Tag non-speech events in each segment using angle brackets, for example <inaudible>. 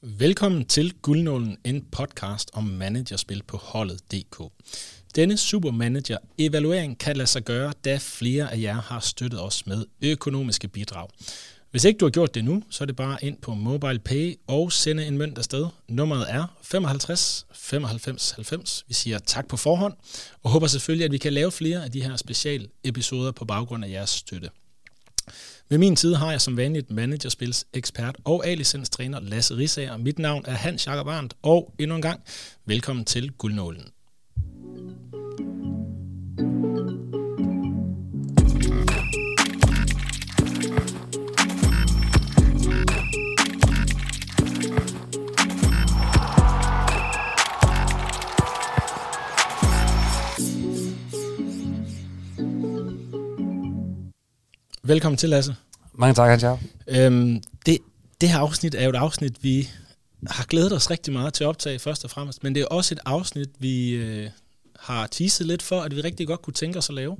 Velkommen til Guldnålen, en podcast om managerspil på holdet.dk. Denne supermanager evaluering kan lade sig gøre, da flere af jer har støttet os med økonomiske bidrag. Hvis ikke du har gjort det nu, så er det bare ind på MobilePay og sende en mønt afsted. Nummeret er 55 95 90. Vi siger tak på forhånd, og håber selvfølgelig, at vi kan lave flere af de her special episoder på baggrund af jeres støtte. Ved min side har jeg som vanligt managerspils ekspert og A-licens træner Lasse Risager. Mit navn er Hans Jakob Arndt, og endnu en gang, velkommen til Guldnålen. Velkommen til, Lasse. Mange tak, Hans øhm, det, det her afsnit er jo et afsnit, vi har glædet os rigtig meget til at optage først og fremmest, men det er også et afsnit, vi øh, har teaset lidt for, at vi rigtig godt kunne tænke os at lave.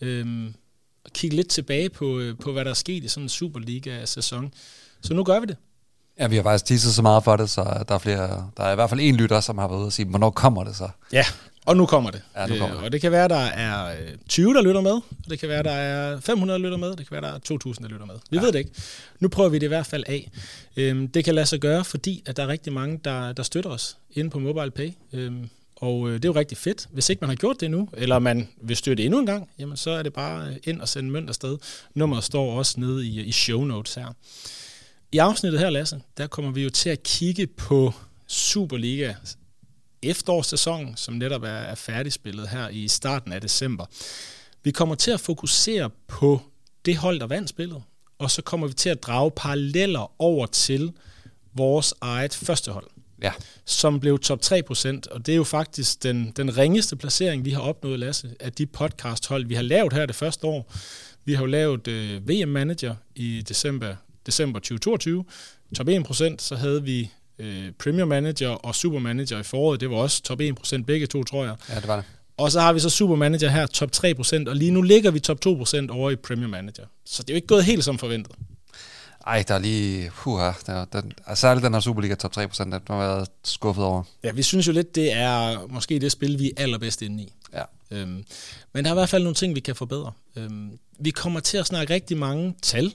Øhm, og kigge lidt tilbage på, øh, på, hvad der er sket i sådan en Superliga-sæson. Så nu gør vi det. Ja, vi har faktisk teaset så meget for det, så der er, flere, der er i hvert fald en lytter, som har været ude og sige, hvornår kommer det så? Ja, og nu kommer det. Ja, nu kommer øh, det. Og det kan være, der er 20, der lytter med. Det kan være, der er 500, der lytter med. Det kan være, der er 2000, der lytter med. Vi ja. ved det ikke. Nu prøver vi det i hvert fald af. Øhm, det kan lade sig gøre, fordi at der er rigtig mange, der, der støtter os inde på Mobile Pay. Øhm, og øh, det er jo rigtig fedt. Hvis ikke man har gjort det endnu, eller man vil støtte endnu en gang, jamen så er det bare øh, ind og sende mønt afsted. Nummeret står også nede i, i show notes her. I afsnittet her, Lasse, der kommer vi jo til at kigge på Superliga efterårssæson, som netop er, er færdigspillet her i starten af december. Vi kommer til at fokusere på det hold, der vandt spillet, og så kommer vi til at drage paralleller over til vores eget første hold, ja. som blev top 3%, og det er jo faktisk den, den ringeste placering, vi har opnået, Lasse, af de podcasthold, vi har lavet her det første år. Vi har jo lavet øh, VM Manager i december, december 2022, top 1%, så havde vi øh, Premier Manager og Super Manager i foråret. Det var også top 1% begge to, tror jeg. Ja, det var det. Og så har vi så Super Manager her, top 3%, og lige nu ligger vi top 2% over i Premier Manager. Så det er jo ikke gået helt som forventet. Ej, der er lige... Huha, der, den, altså, særligt den her Superliga top 3%, den har været skuffet over. Ja, vi synes jo lidt, det er måske det spil, vi er allerbedst inde i. Ja. Øhm, men der er i hvert fald nogle ting, vi kan forbedre. Øhm, vi kommer til at snakke rigtig mange tal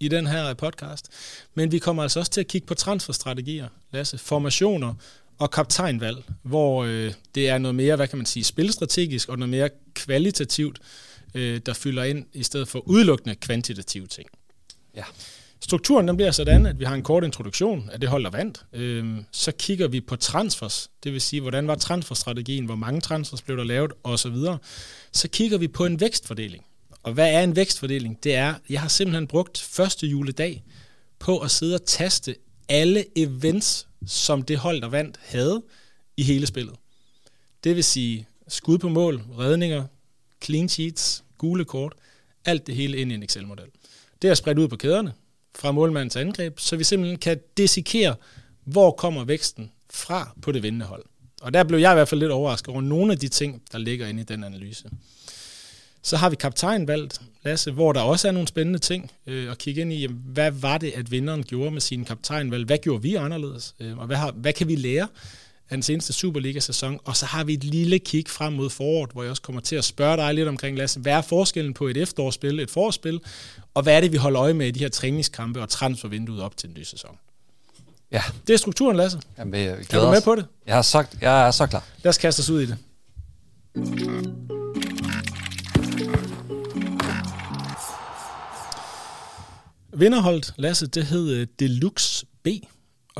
i den her podcast. Men vi kommer altså også til at kigge på transferstrategier, Lasse, formationer og kaptajnvalg, hvor øh, det er noget mere, hvad kan man sige, spilstrategisk og noget mere kvalitativt, øh, der fylder ind, i stedet for udelukkende kvantitative ting. Ja. Strukturen den bliver sådan, at vi har en kort introduktion af det hold, der vandt. Øhm, så kigger vi på transfers, det vil sige, hvordan var transferstrategien, hvor mange transfers blev der lavet osv. Så kigger vi på en vækstfordeling. Og hvad er en vækstfordeling? Det er, jeg har simpelthen brugt første juledag på at sidde og taste alle events, som det hold, der vandt, havde i hele spillet. Det vil sige skud på mål, redninger, clean sheets, gule kort, alt det hele ind i en Excel-model. Det er spredt ud på kæderne, fra målmandens angreb, så vi simpelthen kan desikere, hvor kommer væksten fra på det vindende hold. Og der blev jeg i hvert fald lidt overrasket over nogle af de ting, der ligger inde i den analyse. Så har vi kaptajnvalgt, Lasse, hvor der også er nogle spændende ting øh, at kigge ind i. Jamen, hvad var det, at vinderen gjorde med sin kaptajnvalg? Hvad gjorde vi anderledes? Øh, og hvad, har, hvad kan vi lære af den seneste Superliga-sæson? Og så har vi et lille kig frem mod foråret, hvor jeg også kommer til at spørge dig lidt omkring, Lasse, hvad er forskellen på et efterårsspil, et forårsspil? Og hvad er det, vi holder øje med i de her træningskampe og transfervinduet op til den nye sæson? Ja. Det er strukturen, Lasse. Jamen, vi er du med på det? Jeg er, så, jeg er så klar. Lad os kaste os ud i det. Vinderholdet, Lasse, det hed øh, Deluxe B,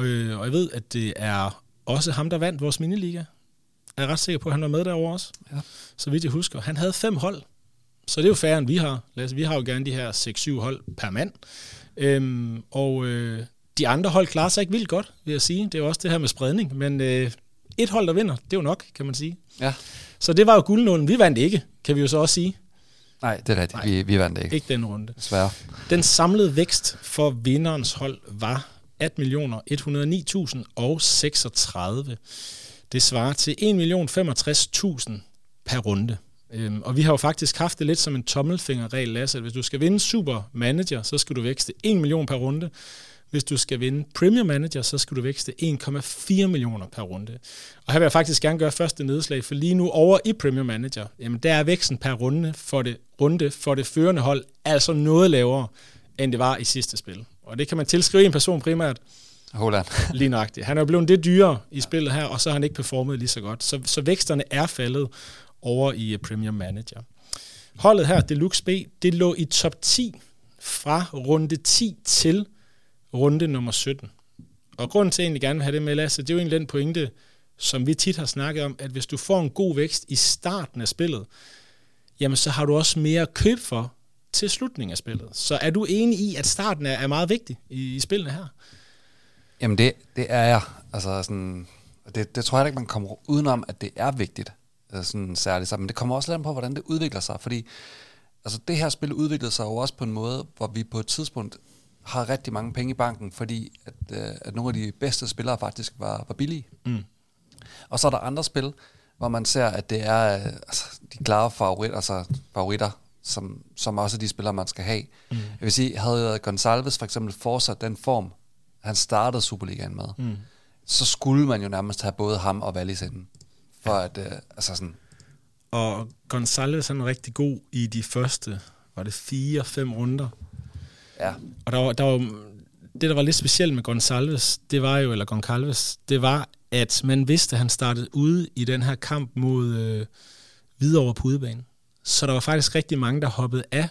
øh, og jeg ved, at det er også ham, der vandt vores miniliga. Jeg er ret sikker på, at han var med derovre også, ja. så vidt jeg husker. Han havde fem hold, så det er jo færre, end vi har. Lasse, vi har jo gerne de her 6-7 hold per mand. Øhm, og øh, de andre hold klarer sig ikke vildt godt, vil jeg sige. Det er jo også det her med spredning, men øh, et hold, der vinder, det er jo nok, kan man sige. Ja. Så det var jo guldnålen. Vi vandt ikke, kan vi jo så også sige. Nej, det er rigtigt. Vi, vi vandt ikke. Ikke den runde. Desværre. Den samlede vækst for vinderens hold var 18.109.036. Det svarer til 1.065.000 per runde. Øhm, og vi har jo faktisk haft det lidt som en tommelfingerregel, Lasse, at hvis du skal vinde Super Manager, så skal du vækste 1 million per runde. Hvis du skal vinde Premier Manager, så skal du vækste 1,4 millioner per runde. Og her vil jeg faktisk gerne gøre første nedslag, for lige nu over i Premier Manager, jamen der er væksten per runde for det, runde for det førende hold altså noget lavere, end det var i sidste spil. Og det kan man tilskrive en person primært, Holland. <laughs> lige nøjagtigt. Han er jo blevet lidt dyrere i spillet her, og så har han ikke performet lige så godt. Så, så væksterne er faldet over i øh, Premier Manager. Holdet her, Deluxe B, det lå i top 10 fra runde 10 til runde nummer 17. Og grunden til, at jeg egentlig gerne vil have det med, Lasse, det er jo egentlig den pointe, som vi tit har snakket om, at hvis du får en god vækst i starten af spillet, jamen så har du også mere køb for til slutningen af spillet. Så er du enig i, at starten er, er meget vigtig i, i spillene her? Jamen det, det er jeg. Altså sådan, det, det tror jeg ikke, man kommer udenom, at det er vigtigt. Øh, sådan særligt sammen. Men det kommer også lidt på, hvordan det udvikler sig. Fordi altså, det her spil udviklede sig jo også på en måde, hvor vi på et tidspunkt har rigtig mange penge i banken, fordi at, øh, at nogle af de bedste spillere faktisk var, var billige. Mm. Og så er der andre spil, hvor man ser, at det er øh, altså, de klare favoritter, altså favoritter som, som også er de spillere, man skal have. Mm. Jeg vil sige, havde Gonsalves for eksempel fortsat den form, han startede Superligaen med, mm. så skulle man jo nærmest have både ham og Wallis inden. For at, øh, altså sådan, Og Gonzalez han er rigtig god i de første, var det fire-fem runder. Ja, Og der var, der var, det, der var lidt specielt med Gonçalves, det var jo, eller Goncalves, det var, at man vidste, at han startede ude i den her kamp mod øh, Hvidovre på udebane. Så der var faktisk rigtig mange, der hoppede af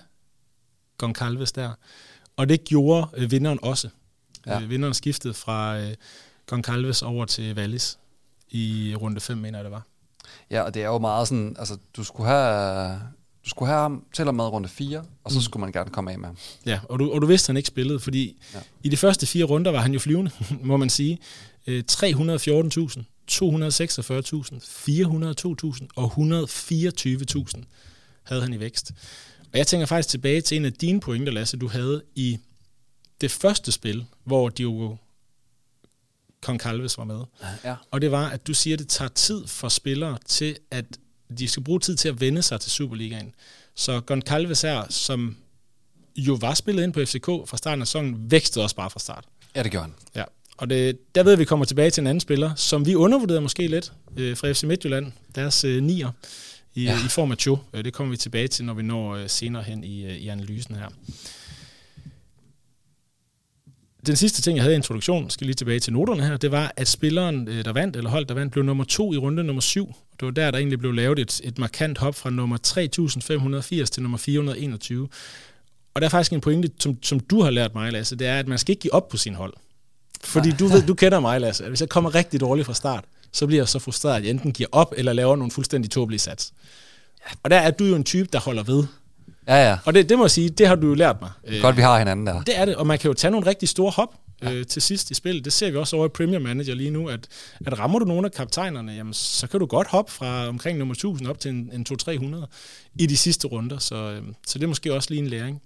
Goncalves der. Og det gjorde øh, vinderen også. Ja. Øh, vinderen skiftede fra øh, Goncalves over til Wallis i runde 5, mener jeg det var. ja, og det er jo meget sådan, altså du skulle have, du skulle have ham til og med runde 4, og så mm. skulle man gerne komme af med ham. Ja, og du, og du vidste, at han ikke spillede, fordi Ja. i de første fire runder var han jo flyvende, <laughs> må man sige. Øh, 314.000, 246.000, 402.000 og 124.000 havde han i vækst. Og jeg tænker faktisk tilbage til en af dine pointer, Lasse, du havde i det første spil, hvor Diogo Concalves var med. Ja. Og det var, at du siger, at det tager tid for spillere til, at de skal bruge tid til at vende sig til Superligaen. Så Goncalves her, som jo var spillet ind på FCK fra starten af sæsonen, vækstede også bare fra start. ja, det gjorde han. Ja. Og det, der ved vi, at vi kommer tilbage til en anden spiller, som vi undervurderede måske lidt øh, fra FC Midtjylland, deres øh, nier i, Ja. ja. i form af Cho. Øh, det kommer vi tilbage til, når vi når øh, senere hen i, øh, i analysen her. Den sidste ting, jeg havde i introduktionen, skal lige tilbage til noterne her, det var, at spilleren, øh, der vandt, eller hold, der vandt, blev nummer to i runde nummer syv. Det var der, der egentlig blev lavet et, et markant hop fra nummer 3580 til nummer 421. Og der er faktisk en pointe, som, som du har lært mig, Lasse, det er, at man skal ikke give op på sin hold. Fordi du ved, du kender mig, Lasse, at hvis jeg kommer rigtig dårligt fra start, så bliver jeg så frustreret, at jeg enten giver op, eller laver nogle fuldstændig tåbelige sats. Og der er du jo en type, der holder ved. Ja, ja. Og det, det må jeg sige, det har du jo lært mig. Godt, vi har hinanden der. det er det, og man kan jo tage nogle rigtig store hop øh, til sidst i spillet. Det ser vi også over i Premier Manager lige nu, at, at rammer du nogle af kaptajnerne, jamen, så kan du godt hoppe fra omkring nummer 1000 op til en, en 200-300 i de sidste runder, så, øh, så det er måske også lige en læring.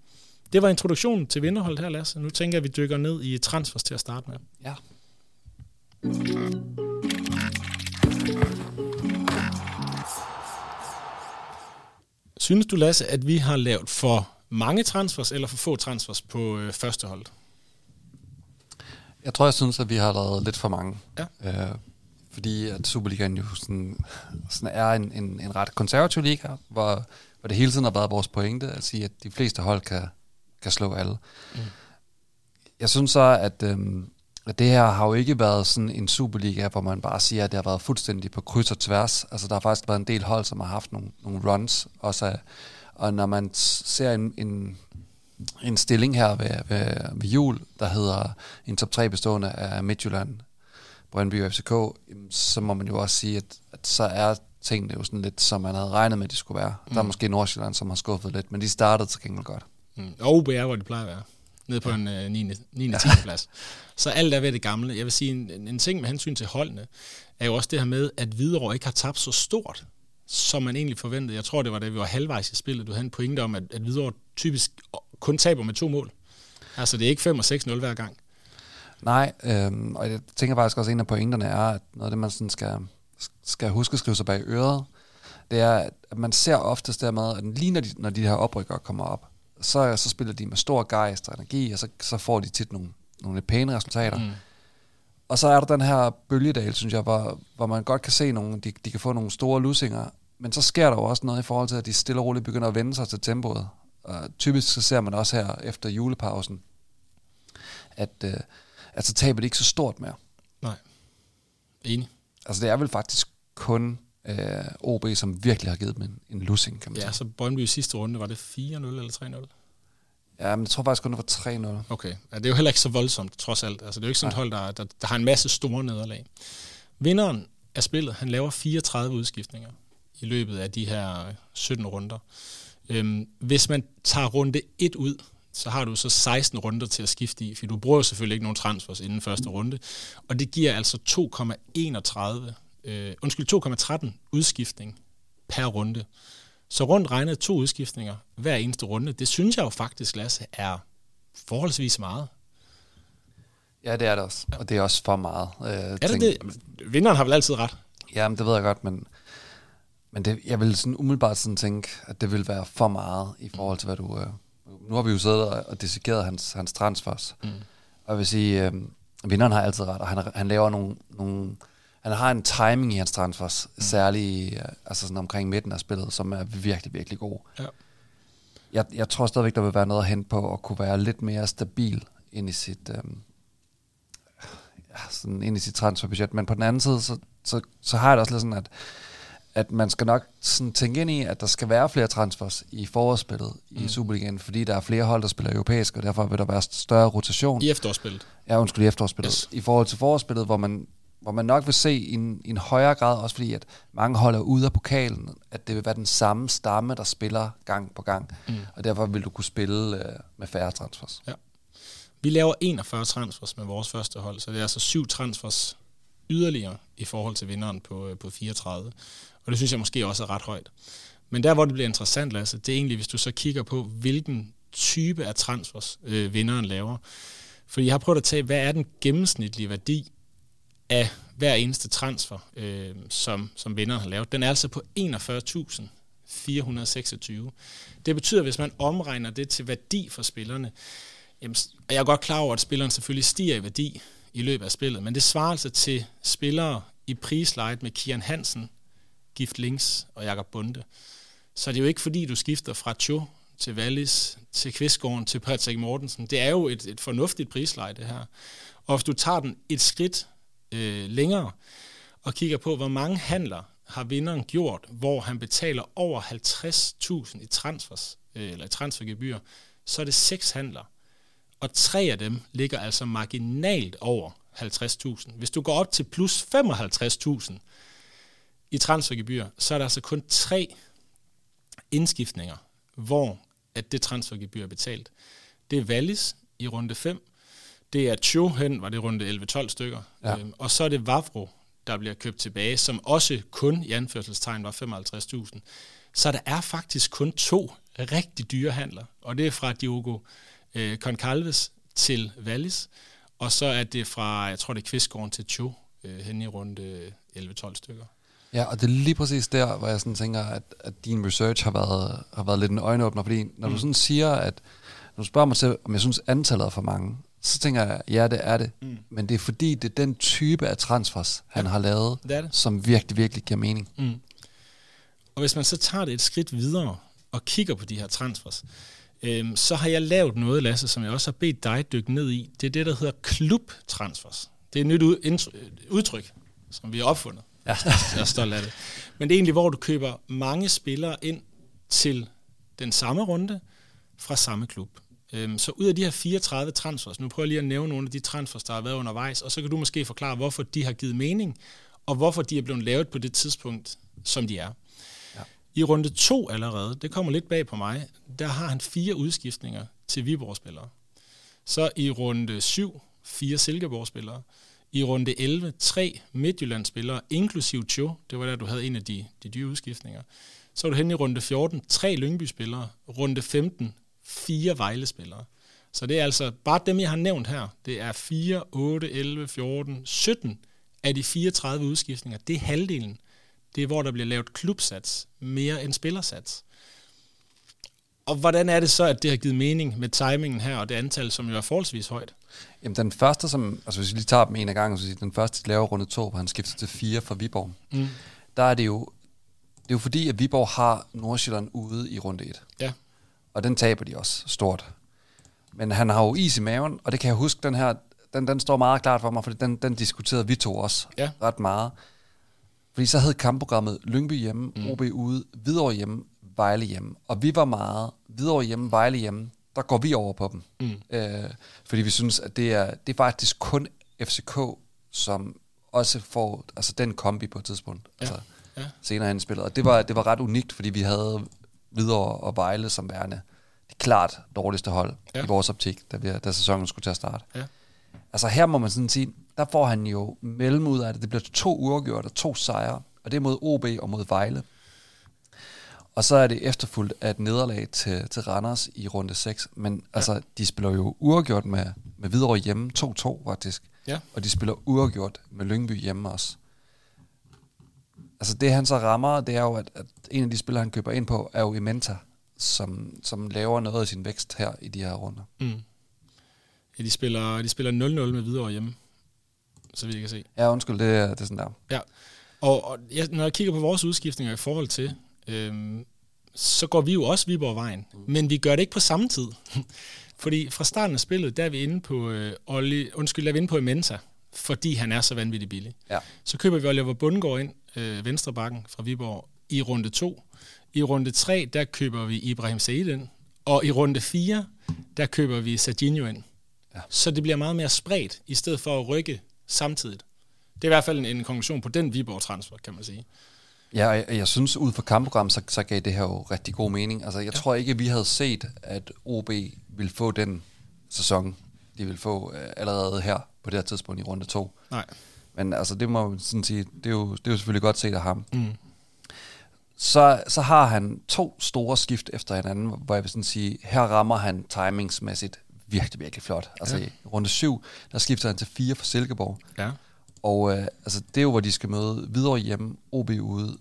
Det var introduktionen til vinderholdet her, Lasse. Nu tænker jeg, at vi dykker ned i transfers til at starte med. Ja. Synes du, Lasse, at vi har lavet for mange transfers eller for få transfers på øh, første hold? Jeg tror, jeg synes, at vi har lavet lidt for mange. Ja. Øh, fordi at Superligaen jo sådan, sådan er en, en, en ret konservativ liga, hvor, hvor det hele tiden har været vores pointe at sige, at de fleste hold kan, kan slå alle. Mm. Jeg synes så, at, øhm, at det her har jo ikke været sådan en Superliga, hvor man bare siger, at det har været fuldstændig på kryds og tværs. Altså, der har faktisk været en del hold, som har haft nogle, nogle runs. Også, og når man ser en, en, en stilling her ved, ved, ved jul, der hedder en top 3 bestående af Midtjylland, Brøndby og FCK, så må man jo også sige, at, at så er tingene jo sådan lidt, som man havde regnet med, at de skulle være. Mm. Der er måske Nordsjælland, som har skuffet lidt, men de startede til gengæld godt. Mm. Og OB er, hvor det plejer at være. Nede på en øh, 9. 9. 10. plads. Så alt er ved det gamle. Jeg vil sige, en, en ting med hensyn til holdene, er jo også det her med, at Hvidovre ikke har tabt så stort, som man egentlig forventede. Jeg tror, det var da vi var halvvejs i spillet, du havde en pointe om, at, at Hvidovre typisk kun taber med to mål. Altså, det er ikke 5 og 6-0 hver gang. Nej, øh, og jeg tænker faktisk også, at en af pointerne er, at noget af det, man sådan skal, skal huske at skrive sig bag øret, det er, at man ser oftest dermed, at lige når de, når de her oprykker kommer op, så, så spiller de med stor gejst og energi, og så, så får de tit nogle, nogle pæne resultater. Mm. Og så er der den her bølgedal, synes jeg, hvor, hvor man godt kan se, nogle, de, de kan få nogle store lusinger, men så sker der jo også noget i forhold til, at de stille og roligt begynder at vende sig til tempoet. Og typisk så ser man også her efter julepausen, at, øh, at så taber de ikke så stort mere. Nej. Enig. Altså det er vel faktisk kun øh, OB, som virkelig har givet dem en, en losing, kan man Ja, sige. så Brøndby i sidste runde, var det 4-0 eller 3-0? Ja, men jeg tror faktisk kun, det var 3-0. Okay, ja, det er jo heller ikke så voldsomt, trods alt. Altså, det er jo ikke sådan et hold, der, der, der har en masse store nederlag. Vinderen af spillet, han laver 34 udskiftninger i løbet af de her 17 runder. Øhm, hvis man tager runde 1 ud, så har du så 16 runder til at skifte i, for du bruger jo selvfølgelig ikke nogen transfers inden første runde, og det giver altså 2,31, øh, undskyld, 2,13 udskiftning per runde. Så rundt regnet to udskiftninger hver eneste runde, det synes jeg jo faktisk, Lasse, er forholdsvis meget. Ja, det er det også. Og det er også for meget. Øh, Er det det? Vinderen har vel altid ret? Ja, men det ved jeg godt, men, men det, jeg vil sådan umiddelbart sådan tænke, at det vil være for meget i forhold til, hvad du... Øh, nu har vi jo siddet og, og dissekeret hans, hans transfers. Mm. Og jeg vil sige, øh, vinderen har altid ret, og han, han laver nogle, nogle... Han har en timing i hans transfers, mm. særligt øh, altså sådan omkring midten af spillet, som er virkelig, virkelig god. Ja. Jeg, jeg tror stadigvæk, der vil være noget at hente på at kunne være lidt mere stabil ind i sit... Øh, ja, sådan ind i sit transferbudget. Men på den anden side, så, så, så har jeg det også lidt sådan, at, at man skal nok sådan tænke ind i, at der skal være flere transfers i forårsspillet mm. i Superligaen, fordi der er flere hold, der spiller europæisk, og derfor vil der være større rotation. I efterårsspillet. Ja, undskyld, i efterårsspillet. Yes. I forhold til forårsspillet, hvor man, hvor man nok vil se i en, i en højere grad, også fordi at mange holder ude af pokalen, at det vil være den samme stamme, der spiller gang på gang. Mm. Og derfor vil du kunne spille øh, med færre transfers. Ja. Vi laver 41 transfers med vores første hold, så det er altså syv transfers yderligere i forhold til vinderen på, øh, på 34. Og det synes jeg måske også er ret højt. Men der, hvor det bliver interessant, Lasse, det er egentlig, hvis du så kigger på, hvilken type af transfers øh, vinderen laver. Fordi jeg har prøvet at tage, hvad er den gennemsnitlige værdi af hver eneste transfer, øh, som, som vinder har lavet. Den er altså på 41.426. Det betyder, hvis man omregner det til værdi for spillerne, jamen, og jeg er godt klar over, at spilleren selvfølgelig stiger i værdi i løbet af spillet, men det svarer altså til spillere i prislejet med Kian Hansen, Gift Links og Jakob Bunde. Så det er jo ikke fordi, du skifter fra Cho til Wallis, til Kvistgården, til Patrick Mortensen. Det er jo et, et fornuftigt prisleje, det her. Og hvis du tager den et skridt øh, længere og kigger på, hvor mange handler har vinderen gjort, hvor han betaler over 50.000 i transfers, øh, eller i transfergebyr, så er det seks handler. Og tre af dem ligger altså marginalt over 50.000. Hvis du går op til plus 55.000 i transfergebyr, så er der altså kun tre indskiftninger, hvor at det transfergebyr er betalt. Det er Wallis i runde 5, det er Cho hen, var det runde 11-12 stykker, Ja. øhm, og så er det Vavro, der bliver købt tilbage, som også kun i anførselstegn var 55.000. Så der er faktisk kun to rigtig dyre handler, og det er fra Diogo øh, Concalves til Wallis, og så er det fra, jeg tror det er Kvistgården til Cho, øh, hen i runde 11-12 stykker. Ja, og det er lige præcis der, hvor jeg sådan tænker, at, at din research har været, har været lidt en øjenåbner, fordi når mm. du sådan siger, at når du spørger mig til, om jeg synes, antallet er for mange, så tænker jeg, ja, det er det. Mm. Men det er fordi, det er den type af transfers, han Ja, har lavet, det det. som virkelig, virkelig giver mening. Mm. Og hvis man så tager det et skridt videre og kigger på de her transfers, øhm, så har jeg lavet noget, Lasse, som jeg også har bedt dig dykke ned i. Det er det, der hedder klubtransfers. Det er et nyt indtry- udtryk, som vi har opfundet. Ja. Jeg er stolt af det. Men det er egentlig, hvor du køber mange spillere ind til den samme runde fra samme klub. Øhm, Så ud af de her 34 transfers, nu prøver jeg lige at nævne nogle af de transfers, der har været undervejs, og så kan du måske forklare, hvorfor de har givet mening, og hvorfor de er blevet lavet på det tidspunkt, som de er. Ja. I runde to allerede, det kommer lidt bag på mig, der har han fire udskiftninger til Viborg-spillere. Så i runde 7, fire Silkeborg-spillere. I runde 11, tre Midtjylland-spillere, inklusiv Cho. Det var der, du havde en af de, de dyre udskiftninger. Så er du hen i runde 14, tre Lyngby-spillere. Runde 15, fire Vejle-spillere. Så det er altså bare dem, jeg har nævnt her. Det er 4, 8, 11, 14, 17 af de 34 udskiftninger. Det er halvdelen. Det er, hvor der bliver lavet klubsats mere end spillersats. Og hvordan er det så, at det har givet mening med timingen her, og det antal, som jo er forholdsvis højt? Jamen den første, som, altså hvis vi lige tager dem en af gangen, så siger, den første, de laver runde to, hvor han skifter til fire for Viborg, mm. der er det jo, det er jo fordi, at Viborg har Nordsjælland ude i runde et. Ja. Og den taber de også stort. Men han har jo is i maven, og det kan jeg huske, den her, den, den står meget klart for mig, for den, den diskuterede vi to også Ja. ret meget. Fordi så havde kampprogrammet Lyngby hjemme, mm. OB ude, Hvidovre hjemme, Vejle hjemme. Og vi var meget Hvidovre hjemme, Vejle hjemme. Der går vi over på dem. Mm. Øh, fordi vi synes, at det er, det er faktisk kun FCK, som også får altså den kombi på et tidspunkt. Ja. Altså, Ja. senere hen spillet. Og det var, det var ret unikt, fordi vi havde Hvidovre og Vejle som værende det klart dårligste hold ja. i vores optik, da, vi, da sæsonen skulle til at starte. Ja. Altså her må man sådan sige, der får han jo mellem ud af det. Det bliver to uafgjort og to sejre, og det er mod OB og mod Vejle. Og så er det efterfulgt af et nederlag til, til Randers i runde 6. Men ja. altså, de spiller jo uafgjort med, med Hvidovre hjemme, 2-2 faktisk. Ja. Og de spiller uafgjort med Lyngby hjemme også. Altså det han så rammer, det er jo, at, at en af de spillere, han køber ind på, er jo Imenta, som, som laver noget af sin vækst her i de her runder. Mm. Ja, de spiller, de spiller 0-0 med videre hjemme, så jeg kan se. Ja, undskyld, det, er- det er sådan der. Ja, og, og jeg, når jeg kigger på vores udskiftninger i forhold til, øhm, så går vi jo også Viborg-vejen, men vi gør det ikke på samme tid. <laughs> fordi fra starten af spillet, der er vi inde på, øh, Olli, undskyld, der er vi inde på Imenta, fordi han er så vanvittigt billig. Ja. Så køber vi Oliver Bundgaard ind, øh, venstrebakken fra Viborg, i runde 2. I runde 3, der køber vi Ibrahim Said ind. Og i runde 4, der køber vi Serginho ind. Ja. Så det bliver meget mere spredt, i stedet for at rykke samtidigt. Det er i hvert fald en, en konklusion på den Viborg-transfer, kan man sige. Ja, og jeg, jeg synes, ud fra kampprogram, så, så gav det her jo rigtig god mening. Altså, jeg ja. tror ikke, vi havde set, at OB ville få den sæson, de ville få øh, allerede her på det her tidspunkt i runde 2. Nej. Men altså, det må man sådan sige, det er jo, det er jo selvfølgelig godt set af ham. Mm. Så, så har han to store skift efter hinanden, hvor jeg vil sådan sige, her rammer han timingsmæssigt virkelig, virkelig flot. Altså Ja. i runde 7, der skifter han til 4 for Silkeborg. Ja. Og øh, altså, det er jo, hvor de skal møde Hvidovre hjemme, OB ude,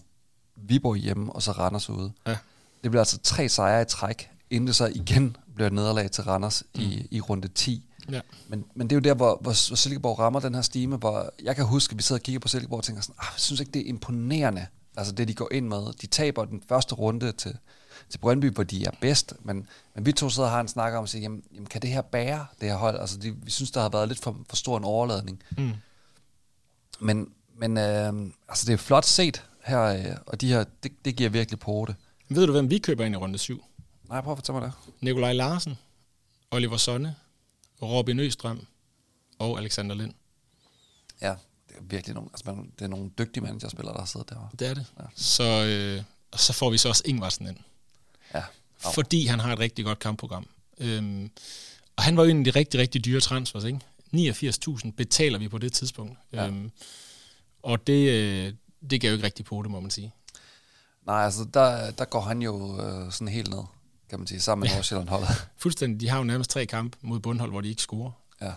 Viborg hjemme, og så Randers ude. Ja. Det bliver altså tre sejre i træk, inden det så igen bliver nederlag til Randers mm. i, i runde 10. Ja. Men, men det er jo der, hvor, hvor, Silkeborg rammer den her stime, hvor jeg kan huske, at vi sidder og kigger på Silkeborg og tænker sådan, ah, jeg synes ikke, det er imponerende, altså det, de går ind med. De taber den første runde til, til Brøndby, hvor de er bedst, men, men vi to sidder og har en snak om at sige, jamen, jamen kan det her bære, det her hold? Altså de, vi synes, der har været lidt for, for stor en overladning. Mm. Men, men øh, altså det er flot set her, øh, og de her, det, det giver virkelig på det. Ved du, hvem vi køber ind i runde 7? Nej, prøv at fortælle mig det. Nikolaj Larsen, Oliver Sonne, Robin Østrøm og Alexander Lind. Ja, det er virkelig nogle, altså, man- det er nogle dygtige managerspillere, der har siddet derovre. Det er det. Ja. Så, øh, og så får vi så også Ingvarsen ind. Ja, Au. fordi han har et rigtig godt kampprogram. Øhm, og han var jo en af de rigtig, rigtig dyre transfers, ikke? 89.000 betaler vi på det tidspunkt. Ja. Øhm, og det, øh, det gav jo ikke rigtig på det, må man sige. Nej, altså der, der går han jo øh, sådan helt ned, kan man sige, sammen med Ja. Nordsjælland holdet. <laughs> Fuldstændig. De har jo nærmest tre kampe mod bundhold, hvor de ikke scorer. ja.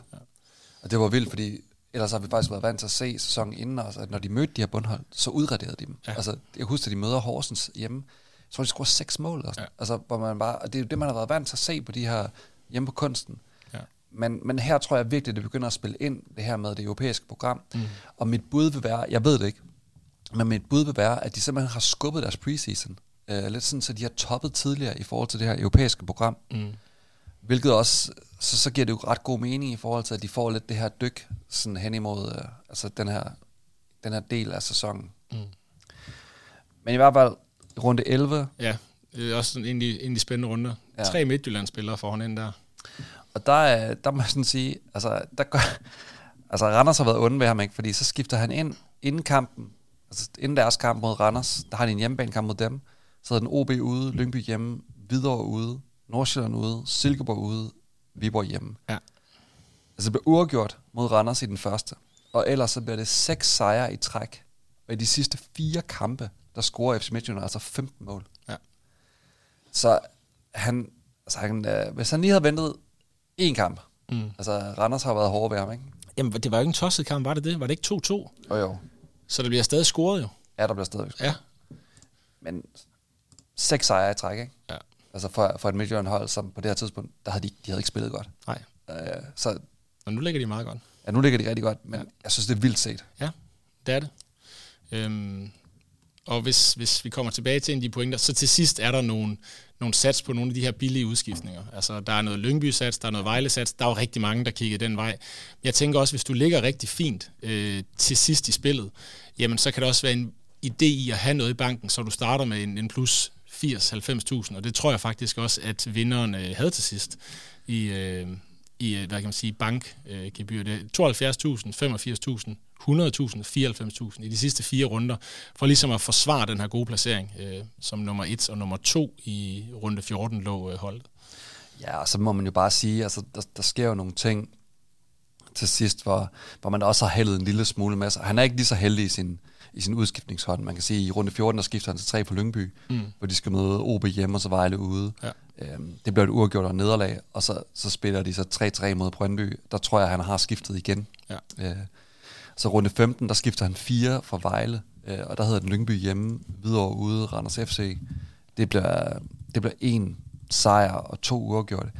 Og det var vildt, fordi ellers har vi faktisk været vant til at se sæsonen inden os, at når de mødte de her bundhold, så udraderede de dem. Ja. Ja. Altså, jeg husker, at de møder Horsens hjemme, så tror de scorer seks mål. Og sådan. Ja. Ja. Altså, hvor man bare, og det er jo det, man har været vant til at se på de her hjemme på kunsten. Ja. Men, men her tror jeg virkelig, det begynder at spille ind, det her med det europæiske program. Mm. Og mit bud vil være, jeg ved det ikke, men mit bud vil være, at de simpelthen har skubbet deres preseason. Øh, lidt sådan, så de har toppet tidligere i forhold til det her europæiske program. Mm. Hvilket også, så, så giver det jo ret god mening i forhold til, at de får lidt det her dyk sådan hen imod øh, altså den, her, den her del af sæsonen. Mm. Men i hvert fald, runde 11, Ja, det er også sådan en en af de spændende runder. Ja. Tre Midtjylland-spillere får han ind der. og der, er- der må jeg sådan sige, altså, der gør, altså Randers har været onde ved ham, ikke? fordi så skifter han ind inden kampen, altså inden deres kamp mod Randers, der har de en hjemmebanekamp mod dem, så er den OB ude, Lyngby hjemme, Hvidovre ude, Nordsjælland ude, Silkeborg ude, Viborg hjemme. Ja. Altså det bliver uafgjort mod Randers i den første. Og ellers så bliver det seks sejre i træk. Og i de sidste fire kampe, der scorer FC Midtjylland altså 15 mål. Ja. Så han, altså han, øh, hvis han lige havde ventet én kamp, Mm. altså Randers har været hårde ved ham, ikke? Jamen, det var jo ikke en tosset kamp, var det det? Var det ikke 2-2? Jo jo. Så der bliver stadig scoret jo. Ja, der bliver stadigvæk scoret. Ja. Men seks sejre i træk, ikke? Ja. Altså for, for et Midtjylland hold, som på det her tidspunkt, der havde de, de havde ikke spillet godt. Nej. Øh, så Og nu ligger de meget godt. ja, nu ligger de rigtig godt, men Ja. jeg synes, det er vildt set. Ja, det er det. Øhm, og hvis, hvis vi kommer tilbage til en af de pointer, så til sidst er der nogle, nogle sats på nogle af de her billige udskiftninger. Altså, der er noget Lyngby-sats, der er noget Vejle-sats, der er jo rigtig mange, der kigger den vej. Jeg tænker også, hvis du ligger rigtig fint øh, til sidst i spillet, jamen så kan det også være en idé i at have noget i banken, så du starter med en, en plus 80-90.000, og det tror jeg faktisk også, at vinderen øh, havde til sidst i, øh, i øh, hvad kan man sige, bankgebyr. Det 72.000, 85.000, 100.000, 94.000 i de sidste fire runder, for ligesom at forsvare den her gode placering, øh, som nummer et og nummer to i runde 14 lå øh, holdet. Ja, og så må man jo bare sige, altså der, der sker jo nogle ting til sidst, hvor, hvor man også har hældet en lille smule med sig. Han er ikke lige så heldig i sin, i sin udskiftningshånd. Man kan at i runde 14, der skifter han til tre på Lyngby, Mm. hvor de skal møde OB hjemme og så Vejle ude. Ja. Øhm, det bliver et uafgjort og nederlag, og så, så spiller de så 3-3 mod Brøndby. Der tror jeg, han har skiftet igen. Ja. Øh, så runde 15, der skifter han fire fra Vejle, øh, og der hedder den Lyngby hjemme, videre ude, Randers FC. Det bliver, det bliver en sejr og to uafgjorte.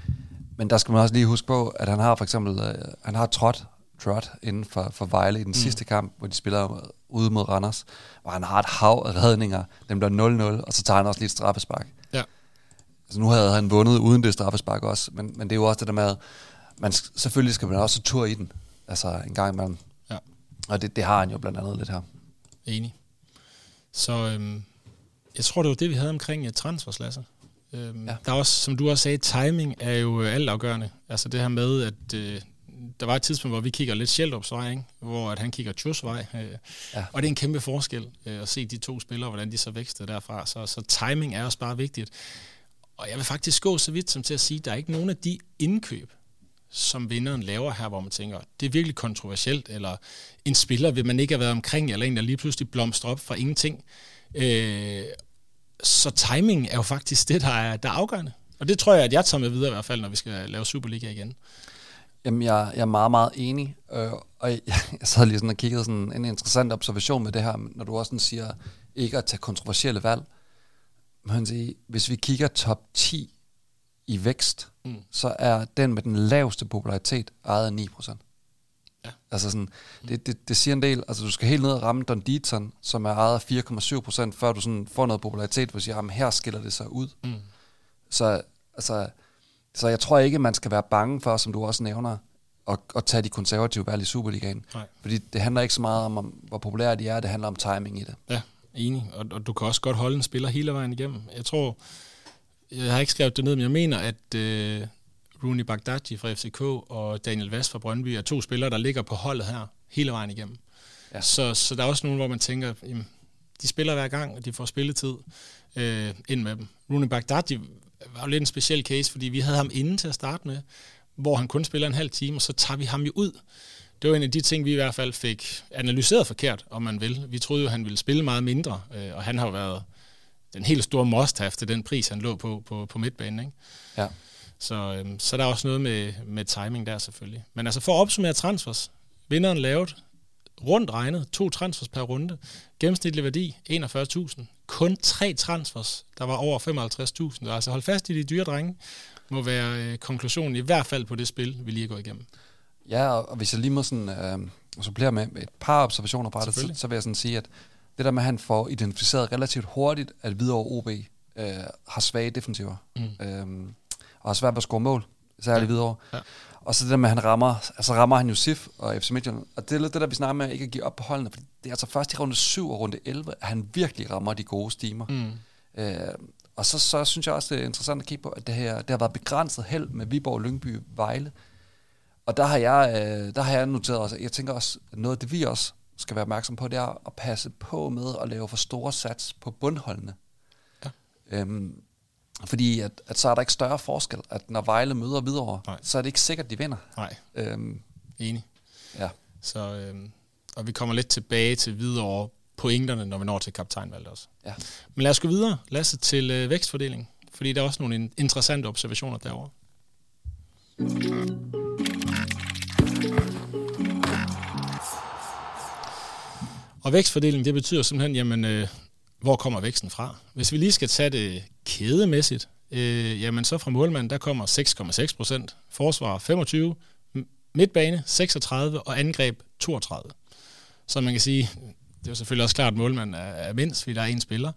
Men der skal man også lige huske på, at han har for eksempel, øh, han har trådt trot inden for, for Vejle i den mm. sidste kamp, hvor de spiller ude mod Randers, hvor han har et hav af redninger. Den bliver 0-0, og så tager han også lige et straffespark. Ja. Altså nu havde han vundet uden det straffespark også, men, men det er jo også det der med, man, selvfølgelig skal man også tur i den, altså en gang imellem. Ja. Og det, det har han jo blandt andet lidt her. Enig. Så øhm, jeg tror, det var det, vi havde omkring uh, transfers, Lasse. Øhm, ja. Der er også, som du også sagde, timing er jo øh, altafgørende. Altså det her med, at øh, der var et tidspunkt, hvor vi kigger lidt Sheldrups vej, ikke? hvor at han kigger Tjus vej. Øh, Ja. Og det er en kæmpe forskel øh, at se de to spillere, hvordan de så vækstede derfra. Så, så timing er også bare vigtigt. Og jeg vil faktisk gå så vidt som til at sige, at der er ikke nogen af de indkøb, som vinderen laver her, hvor man tænker, det er virkelig kontroversielt, eller en spiller vil man ikke have været omkring, eller en, der lige pludselig blomstrer op fra ingenting. Øh, så timing er jo faktisk det, der er, der er afgørende. Og det tror jeg, at jeg tager med videre i hvert fald, når vi skal lave Superliga igen. Jamen, jeg, jeg er meget, meget enig, øh, og jeg, <laughs> jeg sad lige sådan og kiggede sådan en interessant observation med det her, når du også sådan siger, ikke at tage kontroversielle valg. Man sige, hvis vi kigger top 10 i vækst, Mm. mm. så er den med den laveste popularitet ejet af 9%. Ja. Altså sådan, det, det, det siger en del, altså du skal helt ned og ramme Don Deaton, som er ejet af 4,7%, før du sådan får noget popularitet, hvor du siger, jamen her skiller det sig ud. Mm. Så, altså, så jeg tror ikke, man skal være bange for, som du også nævner, at, at tage de konservative valg i Superligaen. Nej. Fordi det handler ikke så meget om, om, hvor populære de er, det handler om timing i det. Ja, enig. Og, og du kan også godt holde en spiller hele vejen igennem. Jeg tror, jeg har ikke skrevet det ned, men jeg mener, at øh, Rooney Bagdadi fra FCK og Daniel Vast fra Brøndby er to spillere, der ligger på holdet her hele vejen igennem. Ja. Ja. Så, så der er også nogen, hvor man tænker, jamen, de spiller hver gang, og de får spilletid øh, ind med dem. Rooney Bagdadi var jo lidt en speciel case, fordi vi havde ham inde til at starte med, hvor han kun spiller en halv time, og så tager vi ham jo ud. Det var en af de ting, vi i hvert fald fik analyseret forkert, om man vil. Vi troede jo, han ville spille meget mindre, øh, og han har jo været den helt store must-have til den pris, han lå på på, på midtbanen. Ikke? Ja. Så, øhm, så der er også noget med, med timing der selvfølgelig. Men altså for at opsummere transfers. Vinderen lavet rundt regnet to transfers per runde. Gennemsnitlig værdi 41.000. Kun tre transfers, der var over 55.000. Så altså hold fast i de dyre drenge, må være øh, konklusionen i hvert fald på det spil, vi lige gået igennem. Ja, og, hvis jeg lige må sådan, øh, supplere med, et par observationer på det, så, så vil jeg sådan sige, at det der med, at han får identificeret relativt hurtigt, at Hvidovre OB øh, har svage defensiver, Mm. øh, og har svært ved at score mål, særligt ja. Hvidovre. Ja. Og så det der med, at han rammer, altså rammer han jo SIF og FC Midtjylland. Og det er lidt det der, vi snakker med, ikke at give op på holdene, for det er altså først i runde 7 og runde 11, at han virkelig rammer de gode stimer. Mm. Øh, og så, så synes jeg også, det er interessant at kigge på, at det, her, det har været begrænset held med Viborg, Lyngby, Vejle. Og der har jeg, øh, der har jeg noteret også, jeg tænker også, noget af det, vi også skal være opmærksom på, det er at passe på med at lave for store sats på bundholdene. Ja. Øhm, fordi at, at så er der ikke større forskel, at når Vejle møder videre, Nej. så er det ikke sikkert, de vinder. Nej, Øhm, enig. ja. Så, øhm, og vi kommer lidt tilbage til videre pointerne, når vi når til kaptajnvalget også. Ja. Men lad os gå videre, Lasse, til øh, vækstfordeling. Fordi der er også nogle in- interessante observationer derovre. Og vækstfordeling, det betyder simpelthen, jamen, øh, hvor kommer væksten fra? Hvis vi lige skal tage det kædemæssigt, øh, jamen så fra målmanden, der kommer 6,6 procent, forsvar 25, midtbane 36 og angreb 32. Så man kan sige, det er jo selvfølgelig også klart, at målmanden er, er mindst, fordi der er en spiller.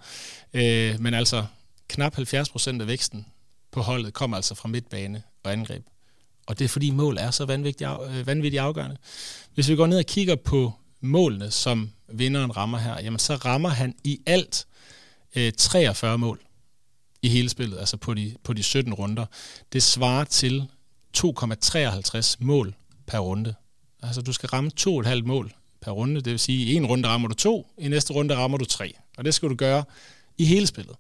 Øh, men altså knap 70 procent af væksten på holdet kommer altså fra midtbane og angreb. Og det er fordi mål er så vanvittigt, af, øh, vanvittigt afgørende. Hvis vi går ned og kigger på målene, som vinderen rammer her, jamen så rammer han i alt øh, 43 mål i hele spillet, altså på de, på de 17 runder. Det svarer til 2,53 mål per runde. Altså du skal ramme 2,5 mål per runde, det vil sige, i en runde rammer du to, i næste runde rammer du tre. Og det skal du gøre i hele spillet.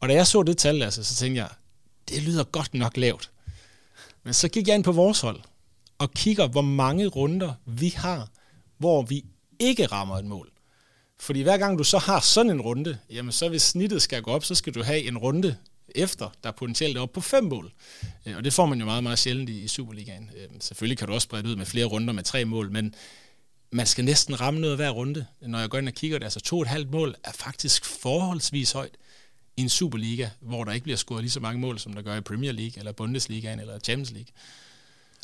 Og da jeg så det tal, altså, så tænkte jeg, det lyder godt nok lavt. Men så gik jeg ind på vores hold og kigger, hvor mange runder vi har, hvor vi ikke rammer et mål. Fordi hver gang du så har sådan en runde, jamen så hvis snittet skal gå op, så skal du have en runde efter, der er potentielt op på fem mål. Øh, og det får man jo meget, meget sjældent i Superligaen. Øh, selvfølgelig kan du også brede ud med flere runder med tre mål, men man skal næsten ramme noget hver runde. Når jeg går ind og kigger det, altså to og et halvt mål er faktisk forholdsvis højt i en Superliga, hvor der ikke bliver scoret lige så mange mål, som der gør i Premier League, eller Bundesligaen, eller Champions League.